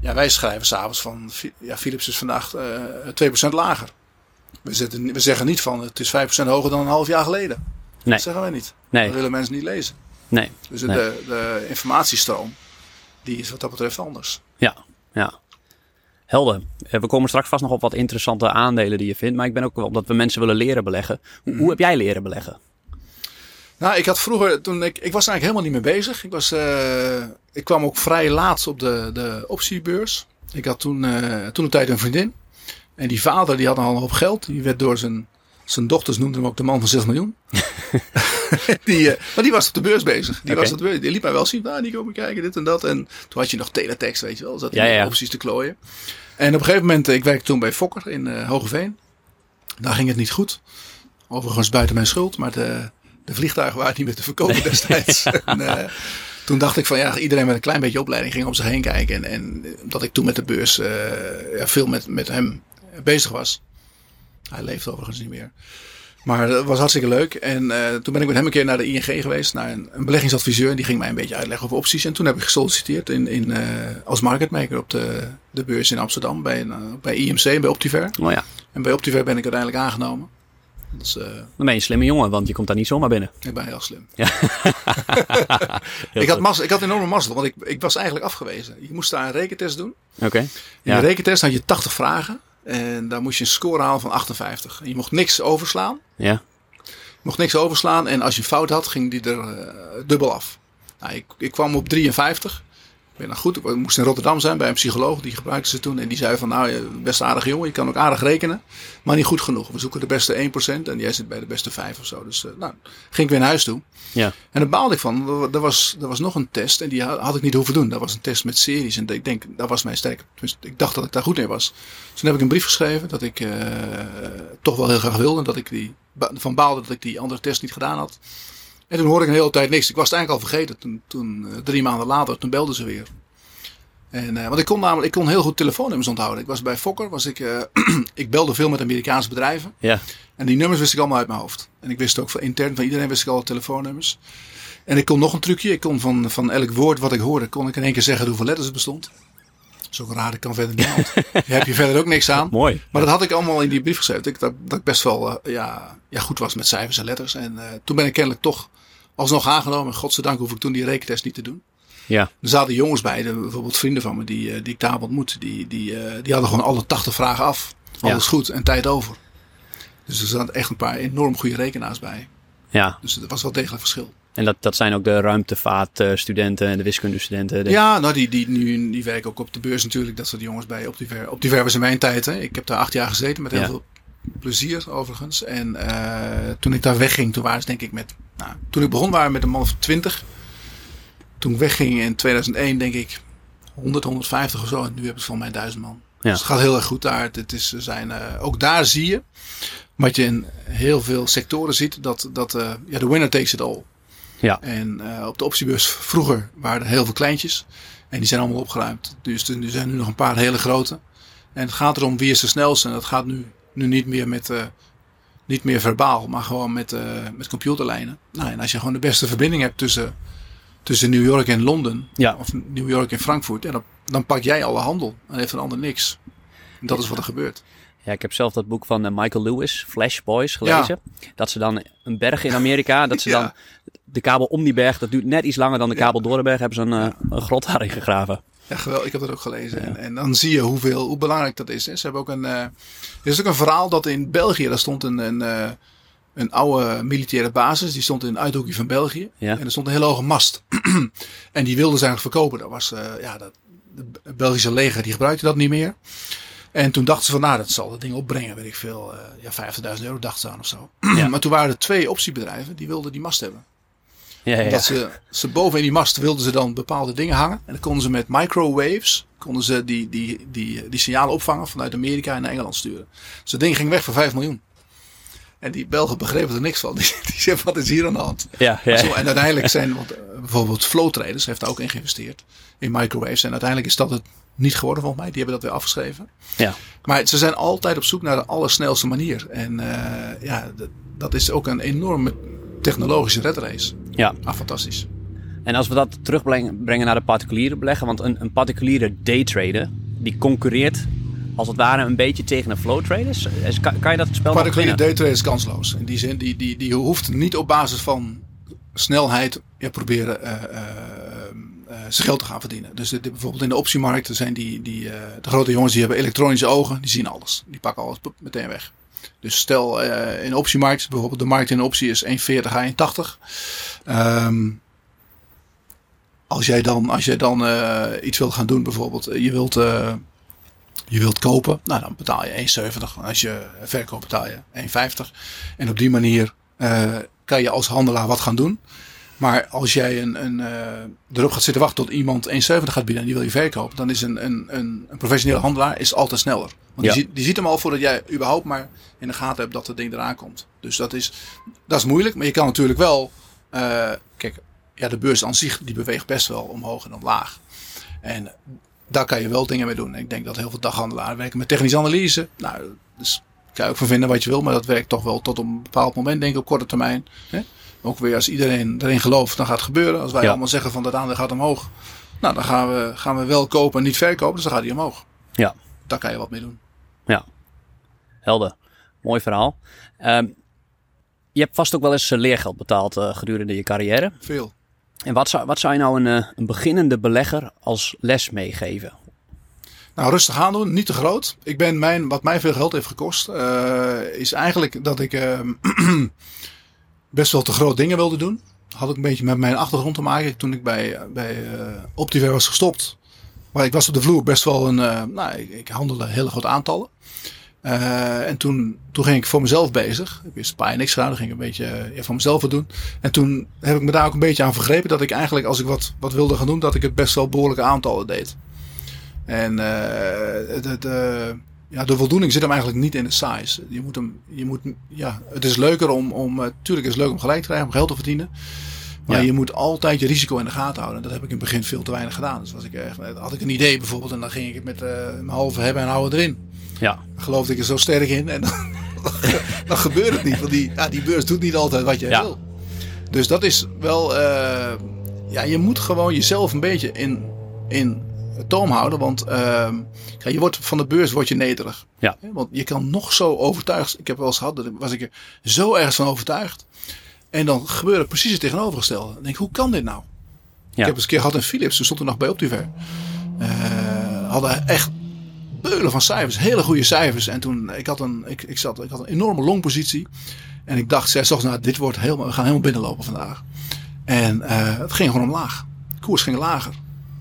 ja, wij schrijven s'avonds van, ja, Philips is vandaag eh 2% lager. We, zetten, we zeggen niet van, het is 5% hoger dan een half jaar geleden. Nee. Dat zeggen wij niet. Nee, Dat willen mensen niet lezen. nee. Dus Nee. de, de informatiestroom, die is wat dat betreft anders. Ja, ja. Helder. Eh, We komen straks vast nog op wat interessante aandelen die je vindt. Maar ik ben ook wel omdat we mensen willen leren beleggen. Hoe, hoe heb jij leren beleggen? Nou, ik had vroeger, toen ik, ik was eigenlijk helemaal niet mee bezig. Ik, was, eh, ik kwam ook vrij laat op de, de optiebeurs. Ik had toen, eh, toen een tijd een vriendin. En die vader die had al een hoop geld. Die werd door zijn, zijn dochters, noemden hem ook de man van 6 miljoen. die, eh, maar die was op de beurs bezig. Die, was op de beurs, die liet mij wel zien, nou, die komen kijken, dit en dat. En toen had je nog teletext, weet je wel. Zat Ja, ja. opties te klooien. En op een gegeven moment, ik werkte toen bij Fokker in Hogeveen. Daar ging het niet goed. Overigens buiten mijn schuld, maar de, de vliegtuigen waren niet meer te verkopen destijds. en, eh, toen dacht ik van ja, iedereen met een klein beetje opleiding ging om zich heen kijken. En, en dat ik toen met de beurs eh, ja, veel met, met hem bezig was. Hij leeft overigens niet meer. Maar dat was hartstikke leuk. En eh, toen ben ik met hem een keer naar de ING geweest, naar een, een beleggingsadviseur. En die ging mij een beetje uitleggen over opties. En toen heb ik gesolliciteerd in, in, eh, als marketmaker op de, de beurs in Amsterdam bij, een, bij IMC, bij Optiver. Oh ja, En bij Optiver ben ik uiteindelijk aangenomen. Dat is, eh, dan ben je een slimme jongen, want je komt daar niet zomaar binnen. ik ben heel slim. Heel Ik had, mazzel, ik had enorme mazzel, want ik, ik was eigenlijk afgewezen. Je moest daar een rekentest doen. Oké. In Ja. de rekentest had je 80 vragen. En daar moest je een score halen van 58. En je mocht niks overslaan. Ja. Je mocht niks overslaan. En als je fout had, ging die er eh, dubbel af. Nou, ik, ik kwam op 53. Ben nou goed. Ik moest in Rotterdam zijn bij een psycholoog. Die gebruikte ze toen. En die zei van nou, best een aardige jongen. Je kan ook aardig rekenen. Maar niet goed genoeg. We zoeken de beste 1%. En jij zit bij de beste 5 of zo. Dus eh, nou, ging ik weer naar huis toe. Ja. En daar baalde ik van. Er was, er was nog een test. En die had ik niet hoeven doen. Dat was een test met series. En ik denk, dat was mijn sterk. tenminste, Ik dacht dat ik daar goed in was. Dus toen heb ik een brief geschreven. Dat ik eh, toch wel heel graag wilde. En dat ik die, van baalde dat ik die andere test niet gedaan had. En toen hoorde ik een hele tijd niks. Ik was het eigenlijk al vergeten. Toen, toen eh, drie maanden later, toen belden ze weer. En, eh, want ik kon namelijk, ik kon heel goed telefoonnummers onthouden. Ik was bij Fokker, was ik, eh, ik belde veel met Amerikaanse bedrijven. Ja. En die nummers wist ik allemaal uit mijn hoofd. En ik wist ook van intern van iedereen wist ik al de telefoonnummers. En ik kon nog een trucje. Ik kon van, van elk woord wat ik hoorde, kon ik in één keer zeggen hoeveel letters het bestond. Ook raar, dat kan verder. Daar heb je verder ook niks aan. Mooi. Maar dat had ik allemaal in die brief geschreven. Dat ik, dat, dat ik best wel ja, ja, goed was met cijfers en letters. En toen ben ik kennelijk toch alsnog aangenomen. En godzijdank hoef ik toen die rekentest niet te doen. Ja. Er zaten jongens bij, de- bijvoorbeeld vrienden van me, die, eh, die ik daar ontmoet. Die, die, eh, die hadden gewoon alle 80 vragen af. Alles goed en tijd over. Dus er zaten echt een paar enorm goede rekenaars bij. Ja. Dus dat was wel degelijk verschil. En dat, dat zijn ook de ruimtevaartstudenten en de wiskundestudenten. De... Ja, nou die, die, nu, die werken ook op de beurs natuurlijk. Dat soort jongens bij Optiver. Optiver was in mijn tijd. Hè. Ik heb daar acht jaar gezeten met heel Ja. veel plezier overigens. En eh, toen ik daar wegging, toen waren ze denk ik met... Nou, toen ik begon waren we met een man of twintig. Toen ik wegging in 2001 denk ik 100, 150 of zo. En nu hebben ze van mij duizend man. Ja. Dus het gaat heel erg goed daar. Het is, ze zijn, eh, ook daar zie je, wat je in heel veel sectoren ziet, dat, dat eh, ja, de winner takes it all. Ja. En eh, op de optiebeurs vroeger waren er heel veel kleintjes. En die zijn allemaal opgeruimd. Dus er er zijn nu nog een paar hele grote. En het gaat erom wie is de snelste. En dat gaat nu, nu niet meer met... niet meer verbaal, maar gewoon met, eh, met computerlijnen. Nou, en als je gewoon de beste verbinding hebt tussen, tussen New York en Londen, Ja. of New York en Frankfurt, ja, dan, dan pak jij alle handel en heeft een ander niks. En dat is wat er gebeurt. Ja, ik heb zelf dat boek van eh, Michael Lewis, Flash Boys, gelezen. Dat ze dan een berg in Amerika, dat ze Ja. dan de kabel om die berg, dat duurt net iets langer dan de kabel door de berg, hebben ze een, eh, een grot daarin gegraven. Ja, geweldig. Ik heb dat ook gelezen. En, en dan zie je hoeveel, hoe belangrijk dat is. Hè. Ze hebben ook een, eh, er is ook een verhaal dat in België, daar stond een, een, eh, een oude militaire basis. Die stond in een uithoekje van België. Ja. En er stond een hele hoge mast. en die wilden ze eigenlijk verkopen. Dat was, eh, ja, dat, de Belgische leger die gebruikte dat niet meer. En toen dachten ze van, nou, dat zal dat ding opbrengen, weet ik veel. ja, 50.000 euro dachten ze aan of zo. maar toen waren er twee optiebedrijven die wilden die mast hebben. Ja, ja, ja. Dat ze, ze boven in die mast wilden ze dan bepaalde dingen hangen. En dan konden ze met microwaves konden ze die, die, die, die signalen opvangen vanuit Amerika en naar Engeland sturen. Dus dat ding ging weg voor 5 miljoen. En die Belgen begrepen er niks van. Die, die zeiden, wat is hier aan de hand? ja, ja. Zo, en uiteindelijk zijn, want, eh, bijvoorbeeld Flow Traders heeft daar ook in geïnvesteerd. In microwaves. En uiteindelijk is dat het niet geworden volgens mij. Die hebben dat weer afgeschreven. ja. Maar ze zijn altijd op zoek naar de allersnelste manier. En eh, ja, dat, dat is ook een enorme technologische redrace. Ja. Ah, fantastisch. En als we dat terugbrengen naar de particuliere belegger, want een, een particuliere daytrader die concurreert als het ware een beetje tegen een flow trader. Kan, kan je dat spel Particuliere daytrader is kansloos. In die zin, die, die, die hoeft niet op basis van snelheid ja, proberen eh, zijn geld te gaan verdienen. Dus bijvoorbeeld in de optiemarkt zijn die, die, de grote jongens die hebben elektronische ogen, die zien alles. Die pakken alles meteen weg. Dus stel eh, in optiemarkt, bijvoorbeeld de markt in optie is 1,40 à 1,80. Ehm, als jij dan, als jij dan eh, iets wilt gaan doen, bijvoorbeeld, eh, je wilt, je wilt kopen, nou dan betaal je 1,70. Als je verkoopt betaal je 1,50. En op die manier kan je als handelaar wat gaan doen. Maar als jij een, een, eh, erop gaat zitten wachten tot iemand 1,70 gaat bieden en die wil je verkopen, dan is een, een, een, een professionele handelaar is altijd sneller. Want Ja. die, ziet, die ziet hem al voordat jij überhaupt maar in de gaten hebt dat het ding eraan komt. Dus dat is, dat is moeilijk, maar je kan natuurlijk wel. eh, kijk, ja, de beurs aan zich die beweegt best wel omhoog en omlaag. En daar kan je wel dingen mee doen. En ik denk dat heel veel daghandelaren werken met technische analyse. Nou, dus kan je ook van vinden wat je wil, maar dat werkt toch wel tot een bepaald moment, denk ik, op korte termijn. Hè? Ook weer als iedereen erin gelooft, dan gaat het gebeuren. Als wij Ja. allemaal zeggen van dat aandeel gaat omhoog. Nou, dan gaan we, gaan we wel kopen en niet verkopen, dus dan gaat hij omhoog. Ja, Daar kan je wat mee doen. ja. Helder. Mooi verhaal. Ehm, je hebt vast ook wel eens eh, leergeld betaald eh, gedurende je carrière. Veel. En wat zou, wat zou je nou een, eh, een beginnende belegger als les meegeven? Nou, rustig aan doen, niet te groot. Ik ben mijn, wat mij veel geld heeft gekost, is eigenlijk dat ik eh, best wel te groot dingen wilde doen. Had ook een beetje met mijn achtergrond te maken. Toen ik bij, bij eh Optiver was gestopt. Maar ik was op de vloer best wel een, eh, nou, ik, ik handelde hele grote aantallen. Eh, en toen, toen ging ik voor mezelf bezig. Ik een paar niks gedaan. Dan ging ik een beetje eh, voor mezelf wat doen. En toen heb ik me daar ook een beetje aan vergrepen. Dat ik eigenlijk, als ik wat, wat wilde gaan doen, dat ik het best wel behoorlijke aantallen deed. En eh, het, het, eh, ja, de voldoening zit hem eigenlijk niet in de size. Je moet hem, je moet, ja, het is leuker om, om, eh, tuurlijk is het leuk om gelijk te krijgen, om geld te verdienen. Maar Ja. je moet altijd je risico in de gaten houden. Dat heb ik in het begin veel te weinig gedaan. Dus was ik echt, had ik een idee bijvoorbeeld en dan ging ik het met eh, mijn halve hebben en houden erin. Ja, Dan geloofde ik er zo sterk in en dan, dan gebeurt het niet. Want die, ja, die beurs doet niet altijd wat je Ja. wil. Dus dat is wel, eh, ja, je moet gewoon jezelf een beetje in, in toom houden. Want ehm, ja, je wordt, van de beurs word je nederig. Ja. Want je kan nog zo overtuigd. Ik heb wel eens gehad, dat was ik er zo ergens van overtuigd. En dan gebeurde precies het tegenovergestelde. Dan denk ik, hoe kan dit nou? Ja. Ik heb eens een keer gehad in Philips. Toen stond er nog bij Optiver. Eh hadden echt beulen van cijfers. Hele goede cijfers. En toen, ik had een, ik, ik zat, ik had een enorme longpositie. En ik dacht, zes ochtends, nou, dit wordt helemaal, we gaan helemaal binnenlopen vandaag. En eh, het ging gewoon omlaag. De koers ging lager.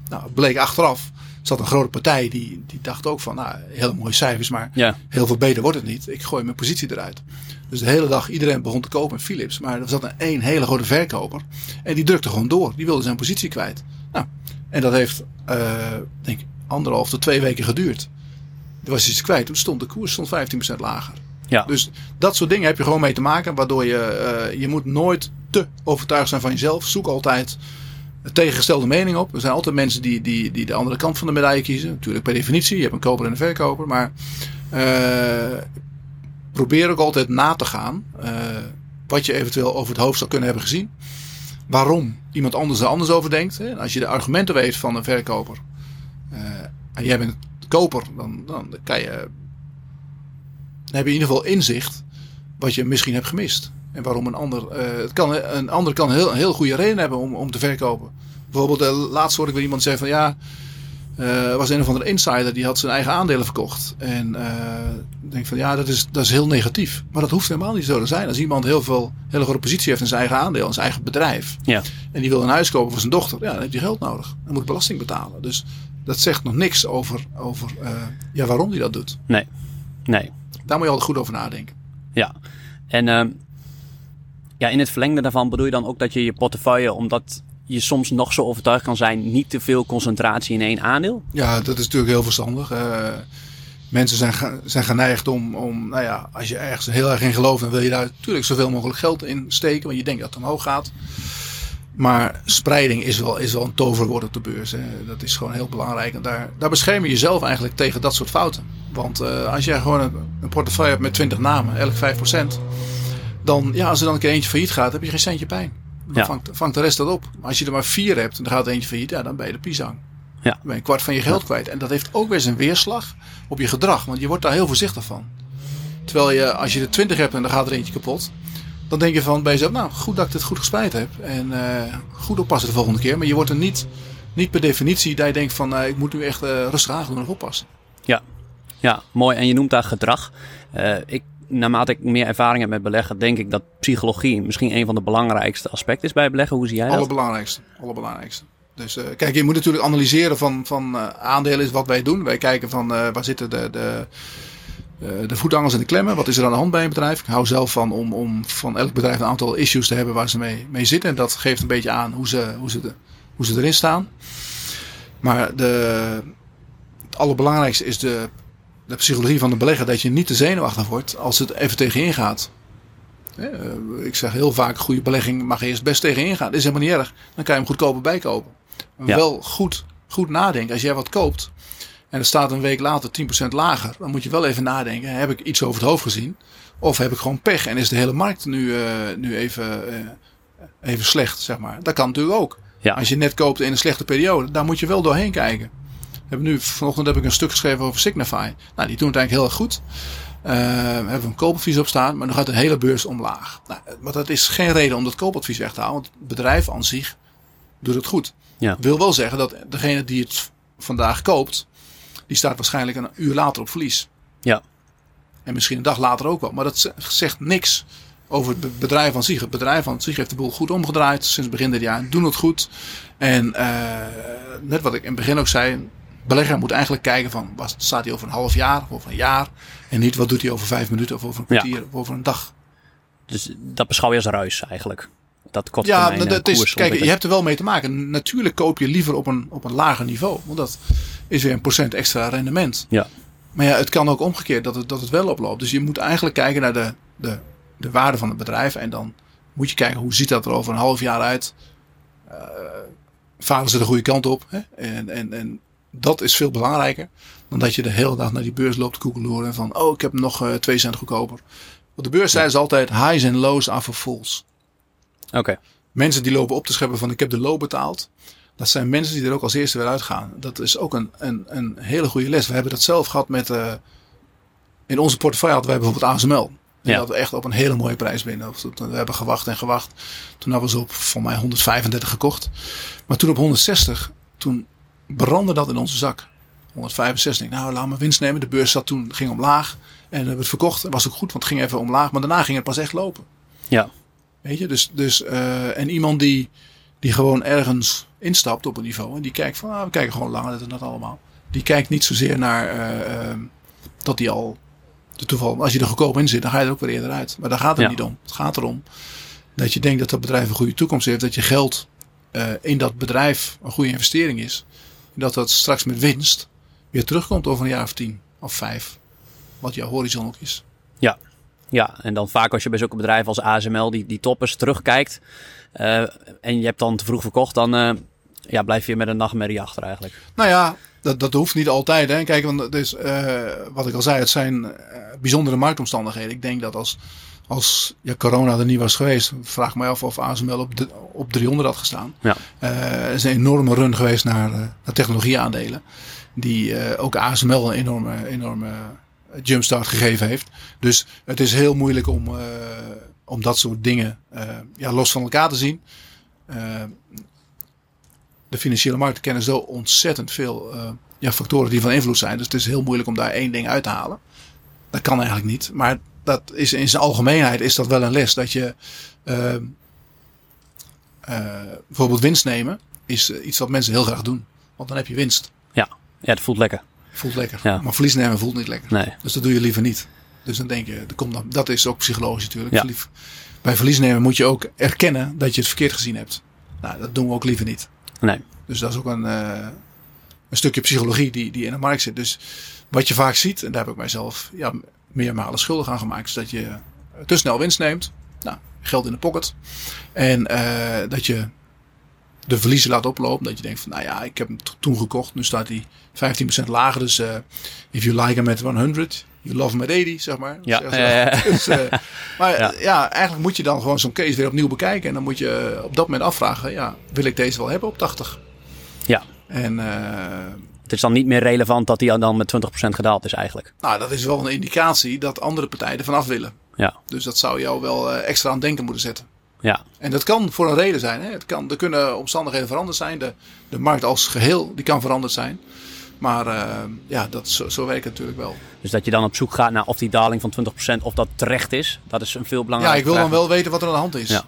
Nou, bleek achteraf. Er zat een grote partij die, die dacht ook van, nou, hele mooie cijfers, maar ja, heel veel beter wordt het niet. Ik gooi mijn positie eruit. Dus de hele dag iedereen begon te kopen in Philips. Maar er zat een één hele grote verkoper. En die drukte gewoon door. Die wilde zijn positie kwijt. Nou, en dat heeft, eh, denk ik, anderhalf tot twee weken geduurd. Er was iets kwijt. Toen stond de koers stond 15% lager. ja. Dus dat soort dingen heb je gewoon mee te maken. Waardoor je, eh, je moet nooit te overtuigd zijn van jezelf. Zoek altijd tegengestelde mening op. Er zijn altijd mensen die, die, die de andere kant van de medaille kiezen. Natuurlijk per definitie. Je hebt een koper en een verkoper. Maar eh, probeer ook altijd na te gaan. eh, wat je eventueel over het hoofd zou kunnen hebben gezien. Waarom iemand anders er anders over denkt. Hè. Als je de argumenten weet van een verkoper. eh, en jij bent koper. Dan, dan kan je dan heb je in ieder geval inzicht wat je misschien hebt gemist. En waarom een ander. eh, het kan, een ander kan heel, een heel goede reden hebben om, om te verkopen. Bijvoorbeeld, uh, laatst hoorde ik weer iemand zeggen van ja. eh, er was een of andere insider die had zijn eigen aandelen verkocht. En eh, ik denk van ja, dat is, dat is heel negatief. Maar dat hoeft helemaal niet zo te zijn. Als iemand heel veel, hele grote positie heeft in zijn eigen aandeel, in zijn eigen bedrijf. ja. En die wil een huis kopen voor zijn dochter. Ja, dan heeft hij geld nodig. Hij moet belasting betalen. Dus dat zegt nog niks over, over eh, ja, waarom hij dat doet. Nee, nee. Daar moet je altijd goed over nadenken. Ja, en ehm, ja, in het verlengde daarvan bedoel je dan ook dat je je portefeuille, omdat je soms nog zo overtuigd kan zijn, niet te veel concentratie in één aandeel? Ja, dat is natuurlijk heel verstandig. Eh, mensen zijn, zijn geneigd om, om, nou ja, als je ergens heel erg in gelooft, dan wil je daar natuurlijk zoveel mogelijk geld in steken, want je denkt dat het omhoog gaat. Maar spreiding is wel, is wel een toverwoord op de beurs. Hè. Dat is gewoon heel belangrijk. En daar, daar bescherm je jezelf eigenlijk tegen dat soort fouten. Want eh, als jij gewoon een, een portefeuille hebt met 20 namen, elk 5%, dan, ja, als er dan een keer eentje failliet gaat, heb je geen centje pijn. Dan Ja. vangt, vangt de rest dat op. Maar als je er maar vier hebt en dan gaat er eentje failliet, ja, dan ben je de pisang. Ja. Dan ben je een kwart van je geld kwijt. En dat heeft ook weer zijn weerslag op je gedrag. Want je wordt daar heel voorzichtig van. Terwijl je, als je er twintig hebt en dan gaat er eentje kapot. Dan denk je van bij jezelf, nou goed dat ik dit goed gespreid heb. En eh, goed oppassen de volgende keer. Maar je wordt er niet, niet per definitie dat je denkt van eh, ik moet nu echt eh, rustig aan doen of oppassen. Ja. ja, mooi. En je noemt daar gedrag. Ik, naarmate ik meer ervaring heb met beleggen, denk ik dat psychologie misschien een van de belangrijkste aspecten is bij beleggen. Hoe zie jij dat? Allerbelangrijkste. Allerbelangrijkste. Dus eh, kijk, je moet natuurlijk analyseren van, van eh, aandelen is wat wij doen. Wij kijken van eh, waar zitten de, de, de voetangels en de klemmen. Wat is er aan de hand bij een bedrijf? Ik hou zelf van om, om van elk bedrijf een aantal issues te hebben waar ze mee, mee zitten. En dat geeft een beetje aan hoe ze, hoe ze, hoe ze erin staan. Maar de, het allerbelangrijkste is de, de psychologie van de belegger. Dat je niet te zenuwachtig wordt als het even tegenin gaat. Eh, Ik zeg heel vaak, goede belegging mag eerst best tegenin gaan. Dat is helemaal niet erg. Dan kan je hem goedkoper bijkopen. Ja. Wel goed, goed nadenken. Als jij wat koopt en het staat een week later 10% lager. Dan moet je wel even nadenken. Heb ik iets over het hoofd gezien? Of heb ik gewoon pech en is de hele markt nu, eh, nu even, eh, even slecht, zeg maar. Dat kan natuurlijk ook. Ja. Als je net koopt in een slechte periode, daar moet je wel doorheen kijken. We hebben nu, vanochtend heb ik een stuk geschreven over Signify. Nou, die doen het eigenlijk heel erg goed. Eh, we hebben een koopadvies op staan, maar dan gaat de hele beurs omlaag. Nou, maar dat is geen reden om dat koopadvies weg te halen, want het bedrijf aan zich doet het goed. Ja. Wil wel zeggen dat degene die het vandaag koopt, die staat waarschijnlijk een uur later op verlies. Ja. En misschien een dag later ook wel. Maar dat ze- zegt niks over het be- bedrijf aan zich. Het bedrijf aan zich heeft de boel goed omgedraaid sinds begin dit jaar. Doen het goed. En eh, net wat ik in het begin ook zei. Belegger moet eigenlijk kijken van wat staat hij over een half jaar of over een jaar. En niet wat doet hij over vijf minuten of over een Ja. kwartier of over een dag. Dus dat beschouw je als ruis eigenlijk. Dat korte Ja, dat eh, is, kijk, je hebt er wel mee te maken. Natuurlijk koop je liever op een, op een lager niveau. Want dat is weer een procent extra rendement. Ja. Maar ja, het kan ook omgekeerd dat het, dat het wel oploopt. Dus je moet eigenlijk kijken naar de, de, de waarde van het bedrijf. En dan moet je kijken hoe ziet dat er over een half jaar uit. Eh varen ze de goede kant op. Hè? En, en, en dat is veel belangrijker dan dat je de hele dag naar die beurs loopt koekeloeren. Van oh, ik heb nog eh, twee cent goedkoper. Want de beurs zei ze altijd highs en lows are for fools. Oké. Mensen die lopen op te scheppen van ik heb de low betaald. Dat zijn mensen die er ook als eerste weer uitgaan. Dat is ook een, een, een hele goede les. We hebben dat zelf gehad met... eh, in onze portefeuille hadden wij bijvoorbeeld ASML. Die Ja. hadden we echt op een hele mooie prijs binnen. Dat- We hebben gewacht en gewacht. Toen hadden we ze op voor mij 135 gekocht. Maar toen op 160, toen brandde dat in onze zak. 165. Nou, laat me winst nemen. De beurs zat toen, ging omlaag. En we hebben het verkocht. Dat was ook goed, want het ging even omlaag. Maar daarna ging het pas echt lopen. Ja. Weet je, dus, dus eh, en iemand die, die gewoon ergens instapt op een niveau en die kijkt van, ah, we kijken gewoon langer, en dat allemaal. Die kijkt niet zozeer naar eh, eh, dat die al, de toeval, als je er goedkoop in zit, dan ga je er ook weer eerder uit. Maar daar gaat het Ja. niet om. Het gaat erom dat je denkt dat dat bedrijf een goede toekomst heeft, dat je geld eh, in dat bedrijf een goede investering is. Dat dat straks met winst weer terugkomt over een jaar of tien of vijf. Wat jouw horizon ook is. Ja, en dan vaak als je bij zulke bedrijven als ASML die, die toppers terugkijkt eh, en je hebt dan te vroeg verkocht, dan eh, ja, blijf je met een nachtmerrie achter eigenlijk. Nou ja, dat, dat hoeft niet altijd. Hè. Kijk, want het is, eh, wat ik al zei, het zijn bijzondere marktomstandigheden. Ik denk dat als, als ja, corona er niet was geweest, vraag me af of ASML op, de, op 300 had gestaan. Ja. Eh, er is een enorme run geweest naar, eh, naar technologieaandelen. Die eh, ook ASML een enorme, enorme jumpstart gegeven heeft. Dus het is heel moeilijk om, eh, om dat soort dingen eh, ja, los van elkaar te zien. Eh, de financiële markten kennen zo ontzettend veel eh, ja, factoren die van invloed zijn. Dus het is heel moeilijk om daar één ding uit te halen. Dat kan eigenlijk niet. Maar dat is in zijn algemeenheid is dat wel een les. Dat je eh, eh, bijvoorbeeld winst nemen is eh, iets wat mensen heel graag doen. Want dan heb je winst. Ja, ja het voelt lekker. Voelt lekker. Ja. Maar verlies nemen voelt niet lekker. Nee. Dus dat doe je liever niet. Dus dan denk je, komt dan, dat is ook psychologisch natuurlijk. Ja. Bij verlies nemen moet je ook erkennen dat je het verkeerd gezien hebt. Nou, dat doen we ook liever niet. Nee. Dus dat is ook een, eh, een stukje psychologie die, die in de markt zit. Dus wat je vaak ziet, en daar heb ik mijzelf ja, meermalen schuldig aan gemaakt, is dat je te snel winst neemt. Nou, geld in de pocket. En eh, dat je de verliezen laat oplopen. Dat je denkt van, nou ja, ik heb hem toen gekocht. Nu staat hij 15% lager. Dus uh, if you like him at 100, you love him at 80, zeg maar. Ja. Dus, uh, maar ja. ja. eigenlijk moet je dan gewoon zo'n case weer opnieuw bekijken. En dan moet je op dat moment afvragen, ja, wil ik deze wel hebben op 80? Ja. En... het is dan niet meer relevant dat hij dan met 20% gedaald is eigenlijk. Nou, dat is wel een indicatie dat andere partijen er vanaf willen. Ja. Dus dat zou jou wel extra aan denken moeten zetten. Ja. En dat kan voor een reden zijn. Hè. Het kan, er kunnen omstandigheden veranderd zijn. De, de markt als geheel die kan veranderd zijn. Maar uh, ja, dat, zo, zo werkt het natuurlijk wel. Dus dat je dan op zoek gaat naar of die daling van 20% of dat terecht is. Dat is een veel belangrijker Ja, ik wil dan wel weten wat er aan de hand is. Ja.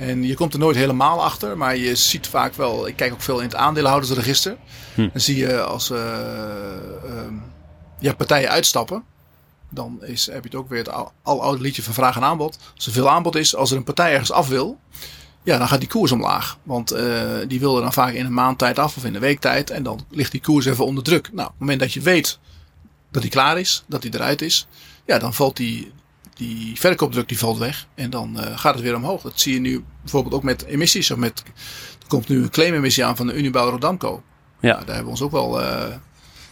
En je komt er nooit helemaal achter. Maar je ziet vaak wel... Ik kijk ook veel in het aandeelhoudersregister. Hm. Dan zie je als uh, ja, partijen uitstappen dan is, heb je het ook weer het al, al oude liedje van vraag en aanbod. Als er veel aanbod is, als er een partij ergens af wil, ja, dan gaat die koers omlaag. Want uh, die wil er dan vaak in een maand tijd af of in een week tijd. En dan ligt die koers even onder druk. Nou, op het moment dat je weet dat die klaar is, dat die eruit is, ja, dan valt die, die verkoopdruk die valt weg. En dan uh, gaat het weer omhoog. Dat zie je nu bijvoorbeeld ook met emissies. Of met, er komt nu een claimemissie aan van de Unibouw Rodamco. Ja. Nou, daar hebben we ons ook wel uh,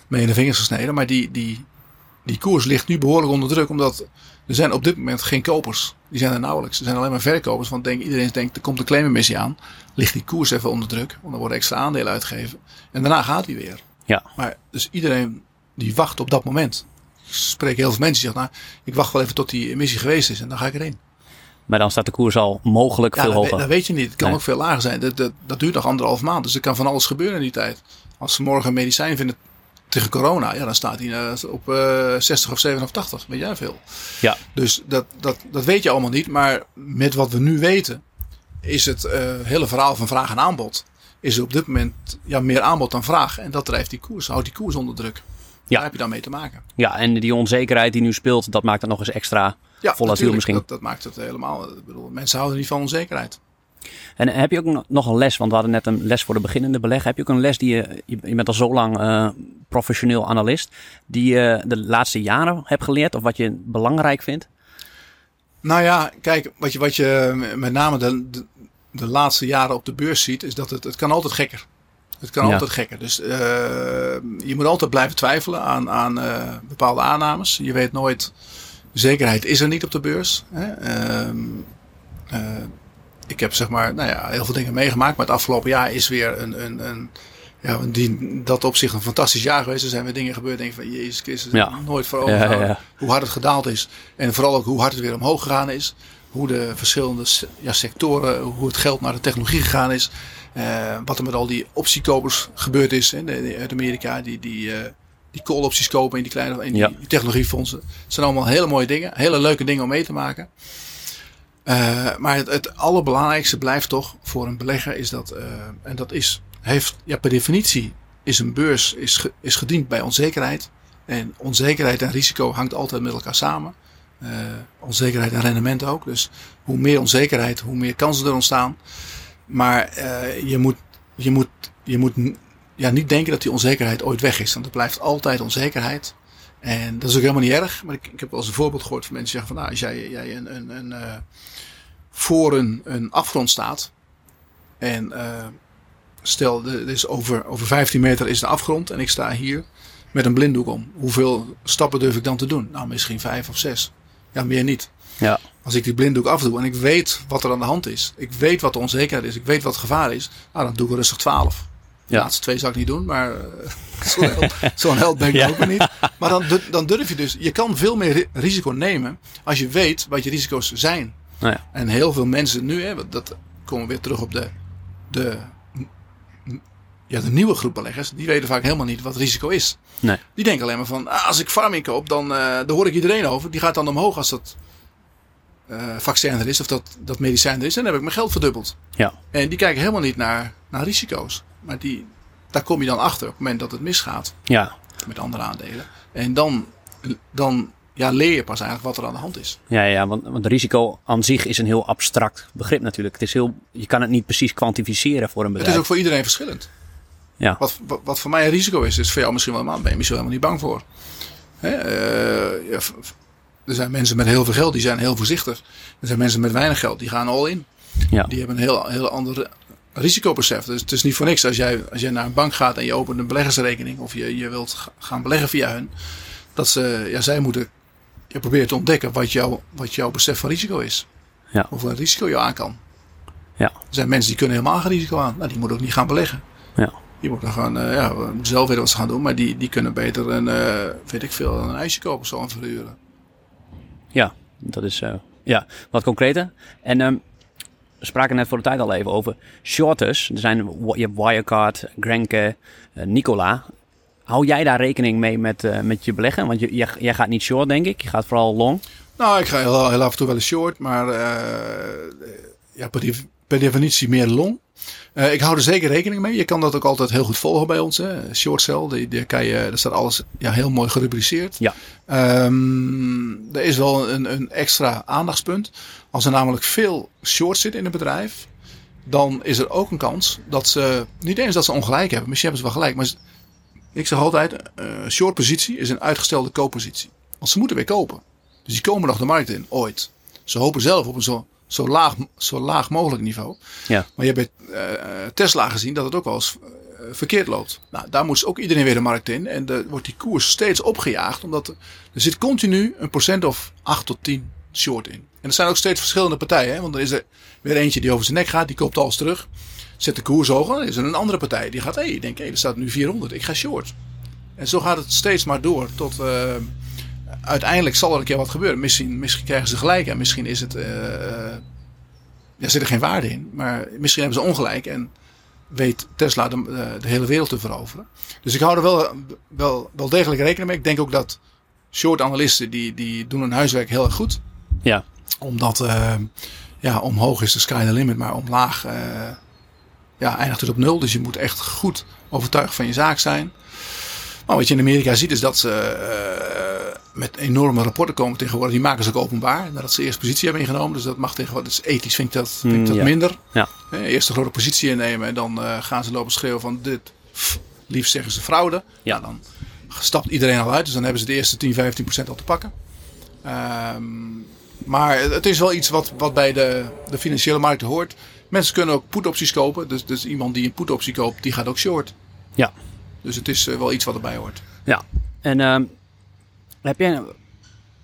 mee in de vingers gesneden. Maar die, die, die koers ligt nu behoorlijk onder druk, omdat er zijn op dit moment geen kopers. Die zijn er nauwelijks. Er zijn alleen maar verkopers. Want denk, iedereen denkt, er komt een claimemissie aan. Ligt die koers even onder druk. Want er worden extra aandelen uitgegeven. En daarna gaat hij weer. Ja. Maar dus iedereen die wacht op dat moment. Ik spreek heel veel mensen die zeggen, nou, ik wacht wel even tot die emissie geweest is. En dan ga ik erin. Maar dan staat de koers al mogelijk ja, veel dat hoger. Dat weet je niet. Het kan Nee. ook veel lager zijn. Dat, dat, dat duurt nog anderhalf maand. Dus er kan van alles gebeuren in die tijd. Als ze morgen een medicijn vinden tegen corona, ja, dan staat hij uh, op uh, 60 of 87. Weet jij veel? Ja. Dus dat, dat, dat weet je allemaal niet. Maar met wat we nu weten, is het uh, hele verhaal van vraag en aanbod. Is er op dit moment ja, meer aanbod dan vraag. En dat drijft die koers, houdt die koers onder druk. Ja. Daar heb je dan mee te maken. Ja, en die onzekerheid die nu speelt, dat maakt het nog eens extra Ja, volatiel misschien. Dat, dat maakt het helemaal. Ik bedoel, mensen houden niet van onzekerheid. En heb je ook nog een les, want we hadden net een les voor de beginnende beleg. Heb je ook een les die je, je bent al zo lang uh, professioneel analist, die je de laatste jaren hebt geleerd of wat je belangrijk vindt? Nou ja, kijk, wat je, wat je met name de, de, de laatste jaren op de beurs ziet, is dat het, het kan altijd gekker. Het kan Ja. altijd gekker. Dus uh, je moet altijd blijven twijfelen aan, aan uh, bepaalde aannames. Je weet nooit, zekerheid is er niet op de beurs. Hè? Uh, ik heb zeg maar, nou ja, heel veel dingen meegemaakt. Maar het afgelopen jaar is weer een, een, een ja, die, dat op zich een fantastisch jaar geweest. Er zijn weer dingen gebeurd. Denk ik van, Jezus Christus, Ja. nooit voor ogen ja. Hoe hard het gedaald is. En vooral ook hoe hard het weer omhoog gegaan is. Hoe de verschillende ja, sectoren, hoe het geld naar de technologie gegaan is. Eh, wat er met al die optiekopers gebeurd is hè, uit Amerika. Die, die, eh die call-opties kopen in die kleine in die, Ja. technologiefondsen. Het zijn allemaal hele mooie dingen. Hele leuke dingen om mee te maken. Eh, maar het, het allerbelangrijkste blijft toch voor een belegger is dat, en dat is, heeft, ja, per definitie is een beurs is, ge- is gediend bij onzekerheid. En onzekerheid en risico hangt altijd met elkaar samen. Onzekerheid en rendement ook. Dus hoe meer onzekerheid, hoe meer kansen er ontstaan. Maar eh, je moet, je moet, je moet ja, niet denken dat die onzekerheid ooit weg is. Want er blijft altijd onzekerheid. En dat is ook helemaal niet erg. Maar ik, ik heb wel eens een voorbeeld gehoord van mensen die zeggen van nou, als jij, jij een, een, een, eh, voor een, een afgrond staat. En eh, stel, is over, over 15 meter is de afgrond en ik sta hier met een blinddoek om. Hoeveel stappen durf ik dan te doen? Nou, misschien vijf of zes. Ja, meer niet. Ja. Als ik die blinddoek afdoe en ik weet wat er aan de hand is. Ik weet wat de onzekerheid is. Ik weet wat het gevaar is. Nou, dan doe ik er rustig 12. De Ja. laatste twee zou ik niet doen, maar eh, zo'n held, held ben ik Ja. ook niet. Maar dan, dan durf je dus, je kan veel meer ri- risico nemen als je weet wat je risico's zijn. Nou ja. En heel veel mensen nu, hè, dat komen we weer terug op de, de, ja, de nieuwe groep beleggers, die weten vaak helemaal niet wat risico is. Nee. Die denken alleen maar van, ah, als ik farming koop, dan daar hoor ik iedereen over. Die gaat dan omhoog als dat eh vaccin er is of dat, dat medicijn er is. En dan heb ik mijn geld verdubbeld. Ja. En die kijken helemaal niet naar, naar risico's. Maar die, daar kom je dan achter op het moment dat het misgaat Ja. met andere aandelen. En dan, dan ja, leer je pas eigenlijk wat er aan de hand is. Ja, ja want, want risico aan zich is een heel abstract begrip natuurlijk. Het is heel, je kan het niet precies kwantificeren voor een Het bedrijf. is ook voor iedereen verschillend. Ja. Wat, wat, wat voor mij een risico is, is voor jou misschien wel een maand. Ben je misschien helemaal niet bang voor. Hè? eh, ja, er zijn mensen met heel veel geld, die zijn heel voorzichtig. Er zijn mensen met weinig geld, die gaan all in. Ja. Die hebben een heel, heel ander risicobesef. Dus het is niet voor niks als jij, als jij naar een bank gaat en je opent een beleggersrekening of je, je wilt gaan beleggen via hun. Dat ze, ja, zij moeten je proberen te ontdekken wat, jou, wat jouw besef van risico is. Ja. Of een risico je aan kan. Ja. Er zijn mensen die kunnen helemaal geen risico aan. Nou, die moeten ook niet gaan beleggen. Ja. Die moeten gaan, uh, ja, zelf weten wat ze gaan doen. Maar die, die kunnen beter een, uh, weet ik veel, een ijsje kopen zo en verhuren. Ja, dat is uh, ja, wat concreter. En um, we spraken net voor de tijd al even over shorters. Er zijn, je hebt Wirecard, Grenke, Nicola. Hou jij daar rekening mee met, uh, met je beleggen? Want je, jij, gaat niet short, denk ik. Je gaat vooral long. Nou, ik ga heel, af en toe wel short. Maar ja, per, definitie meer long. Uh, ik hou er zeker rekening mee. Je kan dat ook altijd heel goed volgen bij ons. Hè. Short die, die kan je, daar staat alles ja, heel mooi gerubriceerd. Ja. Um, er is wel een, een extra aandachtspunt. Als er namelijk veel short zit in een bedrijf, dan is er ook een kans dat ze, niet eens dat ze ongelijk hebben, misschien hebben ze wel gelijk, maar ik zeg altijd, uh, short positie is een uitgestelde kooppositie. Want ze moeten weer kopen. Dus die komen nog de markt in, ooit. Ze hopen zelf op een zo, zo, laag, zo laag mogelijk niveau. Ja. Maar je hebt bij uh, Tesla gezien dat het ook wel eens uh, verkeerd loopt. Nou, daar moet ook iedereen weer de markt in. En er wordt die koers steeds opgejaagd. Omdat er, er zit continu een procent of 8 tot 10 short in. En er zijn ook steeds verschillende partijen. Hè? Want er is er weer eentje die over zijn nek gaat. Die koopt alles terug. Zet de koers hoger. Dan is er een andere partij die gaat. Hé, hey, ik denk, hé, hey, er staat nu 400. Ik ga short. En zo gaat het steeds maar door. Tot uh, uiteindelijk zal er een keer wat gebeuren. Misschien, misschien krijgen ze gelijk. En misschien is het. Uh, ja, zit er geen waarde in. Maar misschien hebben ze ongelijk. En weet Tesla de, de hele wereld te veroveren. Dus ik hou er wel, wel, wel degelijk rekening mee. Ik denk ook dat short analisten die, die doen hun huiswerk heel erg goed. Ja. Omdat uh, ja, omhoog is de sky the limit, maar omlaag uh, ja, eindigt het op nul. Dus je moet echt goed overtuigd van je zaak zijn. Maar wat je in Amerika ziet is dat ze uh, met enorme rapporten komen tegenwoordig. Die maken ze ook openbaar. Nadat ze eerst positie hebben ingenomen. Dus dat mag tegenwoordig. Dus ethisch vind ik dat, vind ik dat ja. minder. Ja. Eerst een grote positie innemen en dan uh, gaan ze lopen schreeuwen van dit. Pff, liefst zeggen ze fraude. Ja. Nou, dan stapt iedereen al uit. Dus dan hebben ze de eerste 10, 15 procent al te pakken. Um, maar het is wel iets wat, wat bij de, de financiële markten hoort. Mensen kunnen ook put-opties kopen. Dus, dus iemand die een put-optie koopt, die gaat ook short. Ja. Dus het is uh, wel iets wat erbij hoort. Ja. En uh,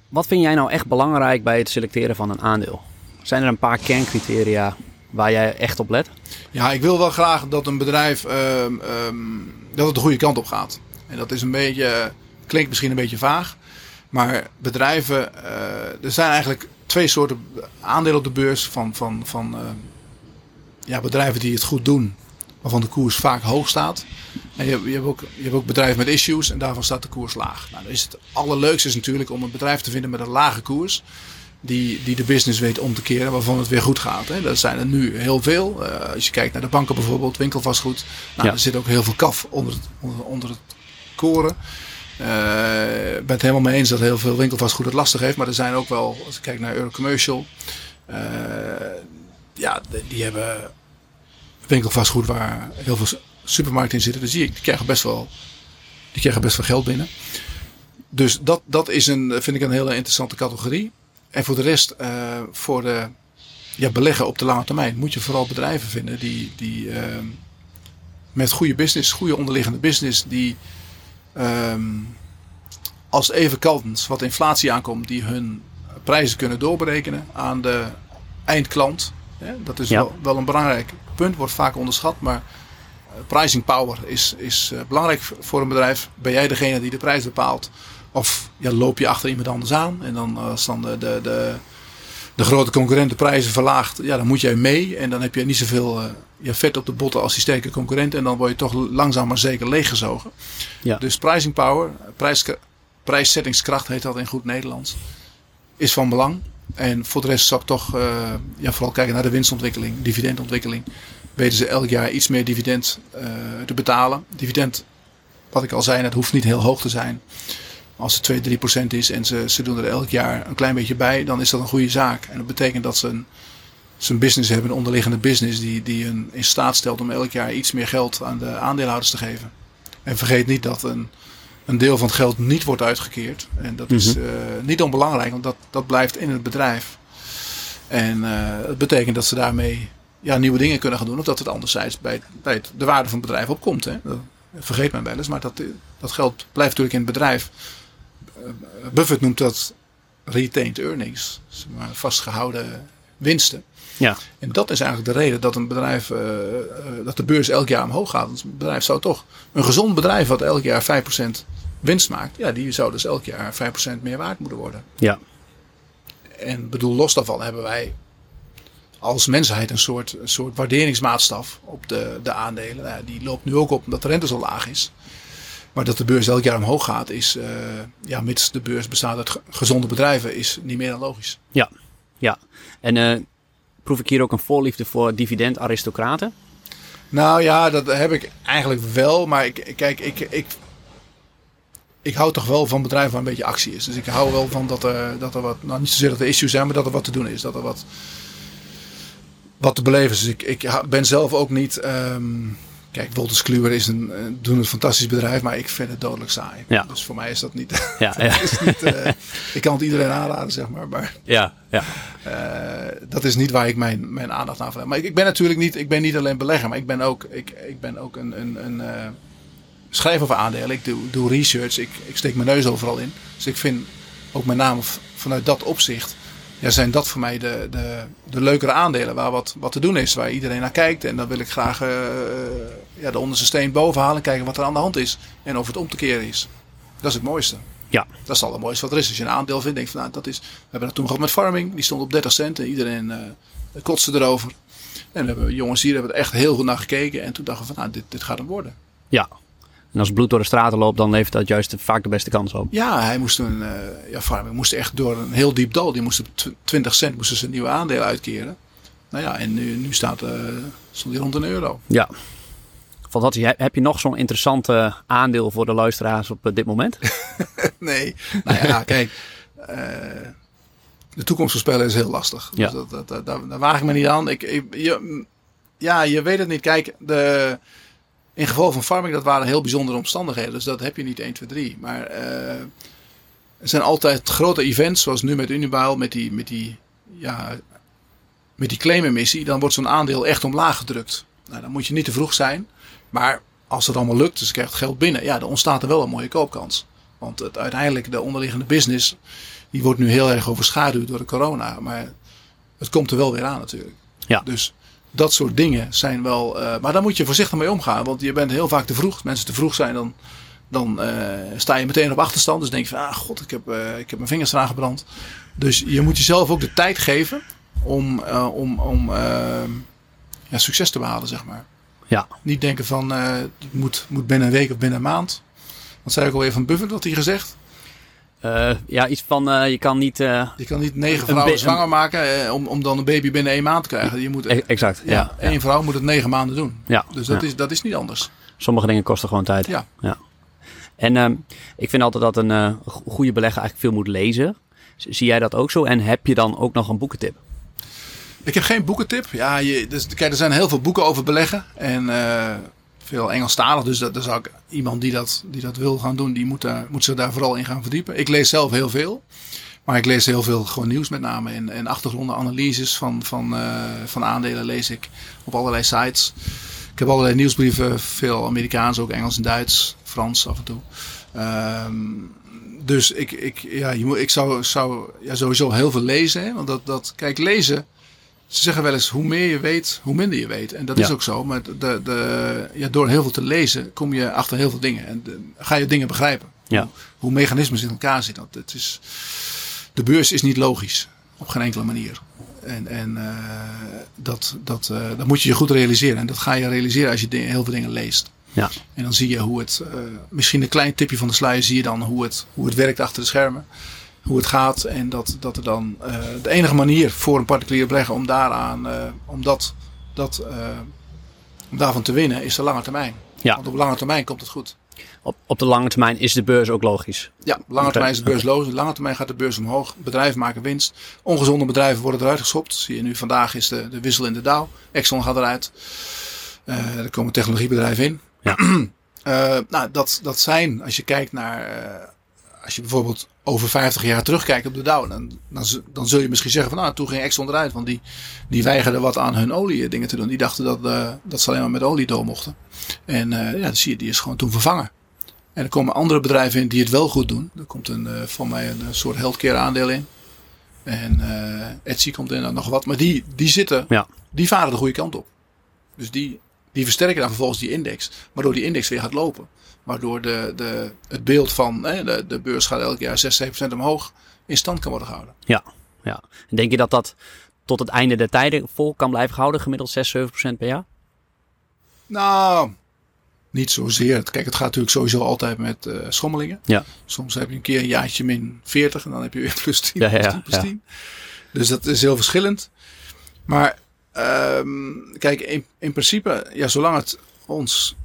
wat vind jij nou echt belangrijk bij het selecteren van een aandeel? Zijn er een paar kerncriteria waar jij echt op let? Ja, ik wil wel graag dat een bedrijf um, um, dat het de goede kant op gaat. En dat is een beetje, klinkt misschien een beetje vaag. Maar bedrijven, uh, er zijn eigenlijk twee soorten aandelen op de beurs van, van, van uh, ja, bedrijven die het goed doen, waarvan de koers vaak hoog staat. En je, je, hebt ook, je hebt ook bedrijven met issues en daarvan staat de koers laag. Nou, dan is het allerleukste is natuurlijk om een bedrijf te vinden met een lage koers. Die, die de business weet om te keren, waarvan het weer goed gaat. Hè. Dat zijn er nu heel veel. Uh, als je kijkt naar de banken bijvoorbeeld, winkelvastgoed. Nou, ja. Er zit ook heel veel kaf onder het, onder, onder het koren. Uh, ik ben het helemaal mee eens dat heel veel winkelvastgoed het lastig heeft. Maar er zijn ook wel, als ik kijk naar Eurocommercial. Uh, ja, die hebben winkelvastgoed waar heel veel supermarkten in zitten. Dus die, die, krijgen best wel, die krijgen best wel geld binnen. Dus dat, dat is een, vind ik een hele interessante categorie. En voor de rest, uh, voor de ja, beleggen op de lange termijn, moet je vooral bedrijven vinden die, die uh, met goede business, goede onderliggende business, die um, als even kans wat inflatie aankomt, die hun prijzen kunnen doorberekenen aan de eindklant. Dat is ja. wel, wel, een belangrijk punt, wordt vaak onderschat, maar pricing power is, is uh, belangrijk voor een bedrijf. Ben jij degene die de prijs bepaalt? Of ja, loop je achter iemand anders aan en dan als dan de, de, de, de grote concurrent de prijzen verlaagt, ja, dan moet jij mee en dan heb je niet zoveel uh, ja, vet op de botten als die sterke concurrent en dan word je toch langzaam maar zeker leeggezogen. Ja. Dus pricing power, prijs, prijszettingskracht heet dat in goed Nederlands, is van belang. En voor de rest zou ik toch uh, ja, vooral kijken naar de winstontwikkeling, dividendontwikkeling. Weten ze elk jaar iets meer dividend uh, te betalen. Dividend, wat ik al zei, het hoeft niet heel hoog te zijn. Als het 2, 3 procent is en ze, ze doen er elk jaar een klein beetje bij, dan is dat een goede zaak. En dat betekent dat ze een, ze een business hebben, een onderliggende business, die, die hun in staat stelt om elk jaar iets meer geld aan de aandeelhouders te geven. En vergeet niet dat een, een deel van het geld niet wordt uitgekeerd. En dat mm -hmm. is uh, niet onbelangrijk, want dat, dat blijft in het bedrijf. En uh, het betekent dat ze daarmee ja, nieuwe dingen kunnen gaan doen. Of dat het anderzijds bij, bij het, de waarde van het bedrijf opkomt. Hè. Dat vergeet men wel eens. Maar dat, dat geld blijft natuurlijk in het bedrijf. Uh, Buffett noemt dat retained earnings. Maar vastgehouden winsten. Ja. En dat is eigenlijk de reden dat een bedrijf, uh, uh, dat de beurs elk jaar omhoog gaat. Want een bedrijf zou toch, een gezond bedrijf wat elk jaar 5% winst maakt, ja, die zou dus elk jaar 5% meer waard moeten worden. Ja. En bedoel, los daarvan hebben wij als mensheid een soort, een soort waarderingsmaatstaf op de, de aandelen. Nou, die loopt nu ook op omdat de rente zo laag is. Maar dat de beurs elk jaar omhoog gaat, is, uh, ja, mits de beurs bestaat uit gezonde bedrijven, is niet meer dan logisch. Ja, ja. En uh, proef ik hier ook een voorliefde voor dividendaristocraten? Nou ja, dat heb ik eigenlijk wel. Maar ik, kijk, ik, ik, ik hou toch wel van bedrijven waar een beetje actie is. Dus ik hou wel van dat er, dat er wat, nou niet zozeer dat er issues zijn, maar dat er wat te doen is. Dat er wat, wat te beleven is. Dus ik, ik ben zelf ook niet. Um, kijk, Wolters Kluwer is een, doen een fantastisch bedrijf, maar ik vind het dodelijk saai. Ja. Dus voor mij is dat niet. Ja, ja. is niet uh, ik kan het iedereen aanraden, zeg maar. Maar ja, ja. Uh, dat is niet waar ik mijn, mijn aandacht aan verleg. Maar ik, ik, ben natuurlijk niet, ik ben niet alleen belegger, maar ik ben ook, ik, ik ben ook een, een, een uh, schrijver over aandelen. Ik doe, doe research, ik, ik steek mijn neus overal in. Dus ik vind ook met name vanuit dat opzicht ja, zijn dat voor mij de, de, de leukere aandelen waar wat, wat te doen is, waar iedereen naar kijkt. En dan wil ik graag uh, ja, de onderste steen boven halen, kijken wat er aan de hand is en of het om te keren is. Dat is het mooiste. Ja. Dat is al het mooiste wat er is. Als je een aandeel vindt, denk van nou, dat is. We hebben dat toen gehad met farming, die stond op 30 cent en iedereen uh, kotste erover. En we hebben jongens hier hebben er echt heel goed naar gekeken en toen dachten we van nou, dit, dit gaat hem worden. Ja. En als het bloed door de straten loopt, dan levert dat juist vaak de beste kans op. Ja, hij moest een, uh, ja, farming moest echt door een heel diep dal. Die moest op 20 cent moesten ze een nieuwe aandeel uitkeren. Nou ja, en nu, nu staat, uh, stond hij rond een euro. Ja. Fantastisch. Heb je nog zo'n interessante aandeel voor de luisteraars op dit moment? nee. Nou ja, kijk. Uh, de toekomst voorspellen is heel lastig. Ja. Dus dat, dat, dat, daar, daar waag ik me niet aan. Ik, ik, je, ja, je weet het niet. Kijk, de, in geval van farming, dat waren heel bijzondere omstandigheden. Dus dat heb je niet 1, 2, 3. Maar uh, er zijn altijd grote events, zoals nu met Unibail, met die, met die, ja, met die claimemissie. Dan wordt zo'n aandeel echt omlaag gedrukt. Nou, dan moet je niet te vroeg zijn. Maar als het allemaal lukt, dus je krijgt geld binnen, ja, dan ontstaat er wel een mooie koopkans. Want het, uiteindelijk, de onderliggende business, die wordt nu heel erg overschaduwd door de corona. Maar het komt er wel weer aan natuurlijk. Ja. Dus dat soort dingen zijn wel. Uh, maar daar moet je voorzichtig mee omgaan. Want je bent heel vaak te vroeg. Als mensen te vroeg zijn, dan, dan uh, sta je meteen op achterstand. Dus denk je van, ah god, ik heb, uh, ik heb mijn vingers eraan gebrand. Dus je moet jezelf ook de tijd geven om, om, om ja, succes te behalen, zeg maar. Ja. Niet denken van, het moet, moet binnen een week of binnen een maand. Wat zei ik alweer van Buffett, wat hij gezegd? Uh, ja, iets van uh, je kan niet. Uh, je kan niet negen vrouwen zwanger maken om, om dan een baby binnen één maand te krijgen. Je moet, exact. Ja, ja, één vrouw moet het negen maanden doen. Ja, dus dat, Is, dat is niet anders. Sommige dingen kosten gewoon tijd. Ja. ja. En ehm, ik vind altijd dat een goede belegger eigenlijk veel moet lezen. Zie jij dat ook zo? En heb je dan ook nog een boekentip? Ik heb geen boekentip. Ja, je, dus, kijk, er zijn heel veel boeken over beleggen. En veel Engelstalig. Dus dat, zou ik, iemand die dat, die dat wil gaan doen, die moet, daar, moet zich daar vooral in gaan verdiepen. Ik lees zelf heel veel. Maar ik lees heel veel gewoon nieuws met name. En, en achtergronden, analyses van, van, uh, van aandelen lees ik op allerlei sites. Ik heb allerlei nieuwsbrieven, veel Amerikaans, ook Engels en Duits, Frans af en toe. Um, dus ik, ik, ja, je moet, ik zou, zou ja, sowieso heel veel lezen. Want dat, dat, kijk, lezen ze zeggen wel eens, hoe meer je weet, hoe minder je weet. En dat Ja. is ook zo. Maar de, de, ja, door heel veel te lezen kom je achter heel veel dingen. En de- ga je dingen begrijpen. Ja. Hoe mechanismes in elkaar zitten. Dat het is, de beurs is niet logisch. Op geen enkele manier. En, en eh, dat, dat, eh, dat moet je je goed realiseren. En dat ga je realiseren als je heel veel dingen leest. Ja. En dan zie je hoe het, eh, misschien een klein tipje van de sluier zie je dan hoe het, hoe het werkt achter de schermen. Hoe het gaat. En dat, dat er dan eh, de enige manier voor een particulier belegger om daaraan, eh, om dat, dat, eh, om daarvan te winnen, is de lange termijn. Ja. Want op lange termijn komt het goed. Op, op de lange termijn is de beurs ook logisch. Ja, op lange termijn is de beurs loos. Op lange termijn gaat de beurs omhoog. Bedrijven maken winst. Ongezonde bedrijven worden eruit geschopt. Zie je nu vandaag is de, de wissel in de Dow. Exxon gaat eruit. Er komen technologiebedrijven in. Ja. Nou, dat, dat zijn, als je kijkt naar, als je bijvoorbeeld over 50 jaar terugkijkt op de Dow, dan, dan, dan zul je misschien zeggen van nou, toen ging Exxon eruit, want die, die weigerden wat aan hun olie dingen te doen. Die dachten dat, uh, dat ze alleen maar met olie door mochten. En uh, ja, dan zie je, die is gewoon toen vervangen. En er komen andere bedrijven in die het wel goed doen. Er komt een, uh, van mij een soort healthcare aandeel in. En Etsy komt in en nog wat. Maar die, die zitten, ja. die varen de goede kant op. Dus die, die versterken dan vervolgens die index. Waardoor die index weer gaat lopen. Waardoor de, de, het beeld van hè, de, de beurs gaat elk jaar 6, 7% omhoog in stand kan worden gehouden. Ja, ja. En denk je dat dat tot het einde der tijden vol kan blijven houden, gemiddeld 6, 7% per jaar? Nou, niet zozeer. Kijk, het gaat natuurlijk sowieso altijd met uh, schommelingen. Ja. Soms heb je een keer een jaartje min 40 en dan heb je weer plus 10, ja, ja, plus 10, plus 10. Dus dat is heel verschillend. Maar um, kijk, in, in principe, ja, zolang het ons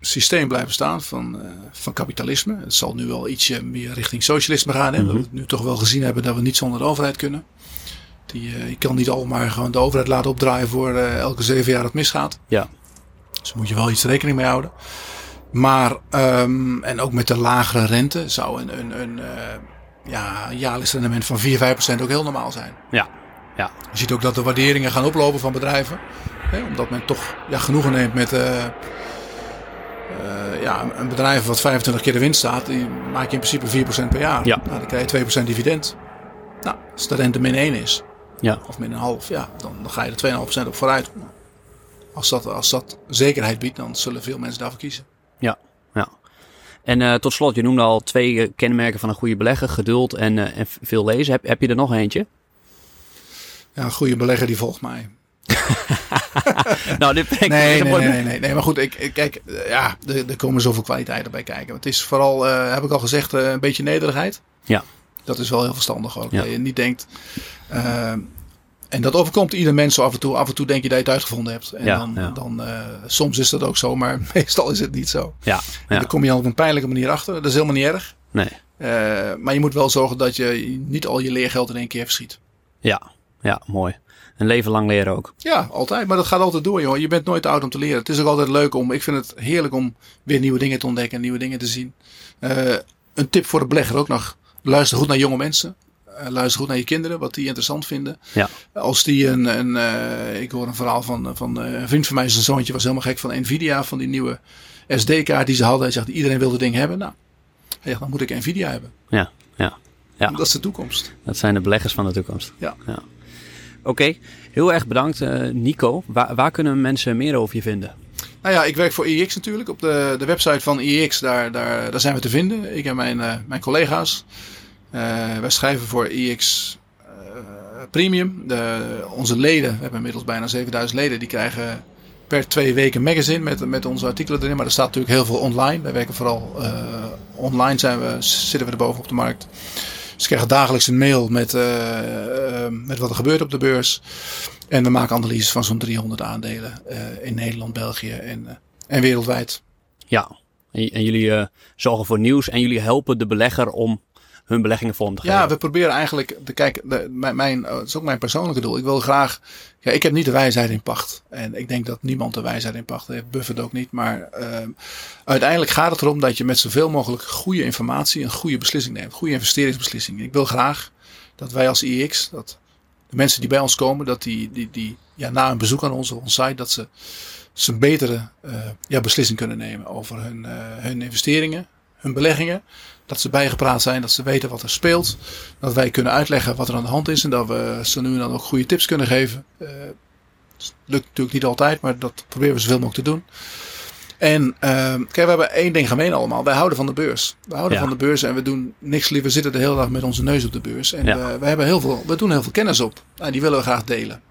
systeem blijven staan van, uh, van kapitalisme. Het zal nu wel ietsje meer richting socialisme gaan. Hè? Mm -hmm. Dat we nu toch wel gezien hebben dat we niet zonder de overheid kunnen. Die, uh, je kan niet allemaal gewoon de overheid laten opdraaien voor uh, elke zeven jaar het misgaat. Ja. Dus moet je wel iets rekening mee houden. Maar, um, en ook met de lagere rente zou een, een, een ja, jaarlijks rendement van 4, 5 procent ook heel normaal zijn. Ja. ja. Je ziet ook dat de waarderingen gaan oplopen van bedrijven. Hè? Omdat men toch ja, genoegen neemt met... Uh, ja, een bedrijf wat 25 keer de winst staat, die maak je in principe 4% per jaar. Ja. Nou, dan krijg je 2% dividend. Nou, als de rente min 1 is, ja. of min een half, ja, dan, dan ga je er 2,5% op vooruit. Als dat, als dat zekerheid biedt, dan zullen veel mensen daarvoor kiezen. Ja, ja. En uh, tot slot, je noemde al twee uh, kenmerken van een goede belegger, geduld en, uh, en veel lezen. Heb, heb je er nog eentje? Ja, een goede belegger die volgt mij. nou, dit ben ik nee, nee, nee, nee, nee, maar goed, ik, kijk, ja, er, er komen zoveel kwaliteiten bij kijken. Het is vooral, uh, heb ik al gezegd, uh, een beetje nederigheid. Ja. Dat is wel heel verstandig ook. Ja. Dat je niet denkt. Uh, en dat overkomt ieder mens zo af en toe. Af en toe denk je dat je het uitgevonden hebt. En ja, dan, ja. dan soms is dat ook zo, maar meestal is het niet zo. Ja, dan kom je al op een pijnlijke manier achter. Dat is helemaal niet erg. Nee. maar je moet wel zorgen dat je niet al je leergeld in één keer verschiet. Ja, ja, mooi. Een leven lang leren ook. Ja, altijd. Maar dat gaat altijd door, joh. Je bent nooit te oud om te leren. Het is ook altijd leuk om. Ik vind het heerlijk om weer nieuwe dingen te ontdekken en nieuwe dingen te zien. Uh, een tip voor de belegger ook nog. Luister goed naar jonge mensen. Uh, luister goed naar je kinderen, wat die interessant vinden. Ja. Als die een. een uh, ik hoor een verhaal van, van een vriend van mij, zijn zoontje was helemaal gek van Nvidia, van die nieuwe SD-kaart die ze hadden. Hij zegt: iedereen wil dat ding hebben. Nou, hij zegt: dan moet ik Nvidia hebben. Ja, ja. ja. Dat is de toekomst. Dat zijn de beleggers van de toekomst. Ja. ja. Oké, heel erg bedankt uh, Nico. Waar, waar, kunnen mensen meer over je vinden? Nou ja, ik werk voor IEX natuurlijk. Op de, de website van IEX, daar, daar, daar zijn we te vinden. Ik en mijn, uh, mijn collega's. Uh, wij schrijven voor IEX Premium. De, onze leden, we hebben inmiddels bijna 7000 leden, die krijgen per twee weken magazine met, met onze artikelen erin. Maar er staat natuurlijk heel veel online. Wij werken vooral online, zijn we, zitten we er boven op de markt. Ze krijgen dagelijks een mail met, uh, uh, met wat er gebeurt op de beurs. En we maken analyses van zo'n 300 aandelen uh, in Nederland, België en, en wereldwijd. Ja, en, en jullie zorgen voor nieuws en jullie helpen de belegger om hun beleggingen vorm te geven. Ja, we proberen eigenlijk te kijken. De, mijn, mijn, het is ook mijn persoonlijke doel. Ik wil graag. Ja, ik heb niet de wijsheid in pacht. En ik denk dat niemand de wijsheid in pacht heeft. Buffett ook niet. Maar uh, uiteindelijk gaat het erom dat je met zoveel mogelijk goede informatie een goede beslissing neemt. Goede investeringsbeslissing. Ik wil graag dat wij als IX, dat de mensen die bij ons komen, dat die, die, die ja, na een bezoek aan onze, onze site, dat ze, ze een betere uh, ja, beslissing kunnen nemen over hun, uh, hun investeringen, hun beleggingen. Dat ze bijgepraat zijn, dat ze weten wat er speelt. Dat wij kunnen uitleggen wat er aan de hand is. En dat we ze nu en dan ook goede tips kunnen geven. Uh, lukt natuurlijk niet altijd, maar dat proberen we zoveel mogelijk te doen. En uh, kijk, we hebben één ding gemeen allemaal. Wij houden van de beurs. We houden Ja. van de beurs en we doen niks liever. We zitten de hele dag met onze neus op de beurs. En Ja. we, we, hebben heel veel, we doen heel veel kennis op. En die willen we graag delen.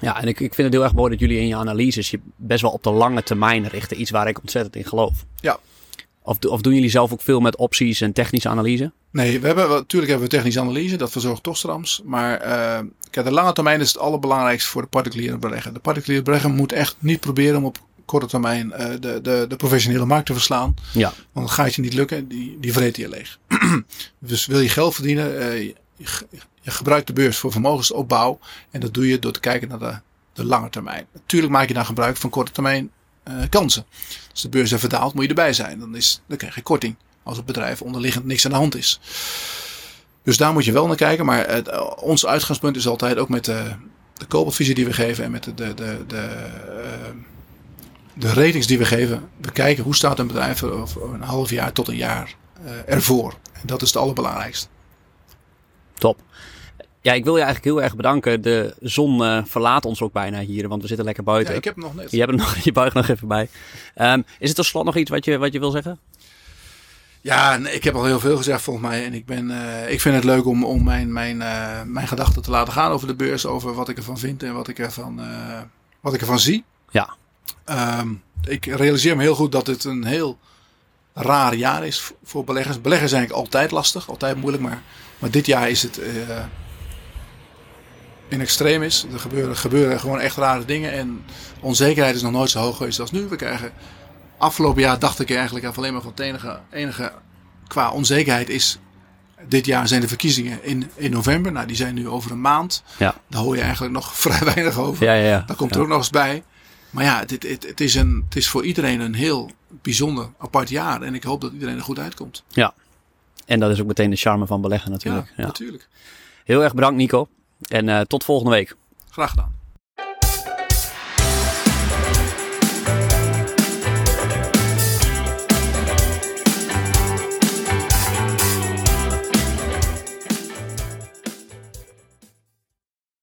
Ja, en ik, ik vind het heel erg mooi dat jullie in je analyses je best wel op de lange termijn richten. Iets waar ik ontzettend in geloof. Ja. Of, of doen jullie zelf ook veel met opties en technische analyse? Nee, we hebben, natuurlijk hebben we technische analyse, dat verzorgt Tostrams. Maar uh, kijk, de lange termijn is het allerbelangrijkste voor de particuliere belegger. De particuliere belegger moet echt niet proberen om op korte termijn uh, de, de, de professionele markt te verslaan. Ja. Want dat gaat je niet lukken, die, die vreet je leeg. dus wil je geld verdienen, uh, je, je gebruikt de beurs voor vermogensopbouw. En dat doe je door te kijken naar de, de lange termijn. Natuurlijk maak je dan gebruik van korte termijn kansen. Als de beurs even daalt, moet je erbij zijn. Dan, is, dan krijg je korting. als het bedrijf onderliggend niks aan de hand is. Dus daar moet je wel naar kijken. Maar het, eh, ons uitgangspunt is altijd ook met de, de koopadviezen die we geven en met de, de, de, de, eh, de ratings die we geven. We kijken hoe staat een bedrijf er over een half jaar tot een jaar eh, ervoor. En dat is het allerbelangrijkste. Top. Ja, ik wil je eigenlijk heel erg bedanken. De zon eh, verlaat ons ook bijna hier, want we zitten lekker buiten. Ja, ik heb hem nog net. Je, hebt hem nog, je buigt nog even bij. Ehm, is het tot slot nog iets wat je, wat je wil zeggen? Ja, nee, ik heb al heel veel gezegd volgens mij. En ik, ben, eh, ik vind het leuk om, om mijn, mijn, eh, mijn gedachten te laten gaan over de beurs. Over wat ik ervan vind en wat ik ervan, wat ik ervan zie. Ja. Ehm, ik realiseer me heel goed dat het een heel raar jaar is voor beleggers. Beleggers zijn eigenlijk altijd lastig, altijd moeilijk. Maar, maar dit jaar is het in extreem is. Er gebeuren, gebeuren gewoon echt rare dingen. En onzekerheid is nog nooit zo hoog geweest als nu. We krijgen afgelopen jaar dacht ik eigenlijk alleen maar van het enige, enige qua onzekerheid is. Dit jaar zijn de verkiezingen in, in november. Nou, die zijn nu over een maand. Ja. Daar hoor je eigenlijk nog vrij weinig over. Ja, ja, ja. Daar komt Ja. er ook nog eens bij. Maar ja, dit, het, het, is een, het is voor iedereen een heel bijzonder apart jaar. En ik hoop dat iedereen er goed uitkomt. Ja. En dat is ook meteen de charme van beleggen Ja, natuurlijk. Ja. natuurlijk. Heel erg bedankt Nico. En eh, tot volgende week. Graag gedaan.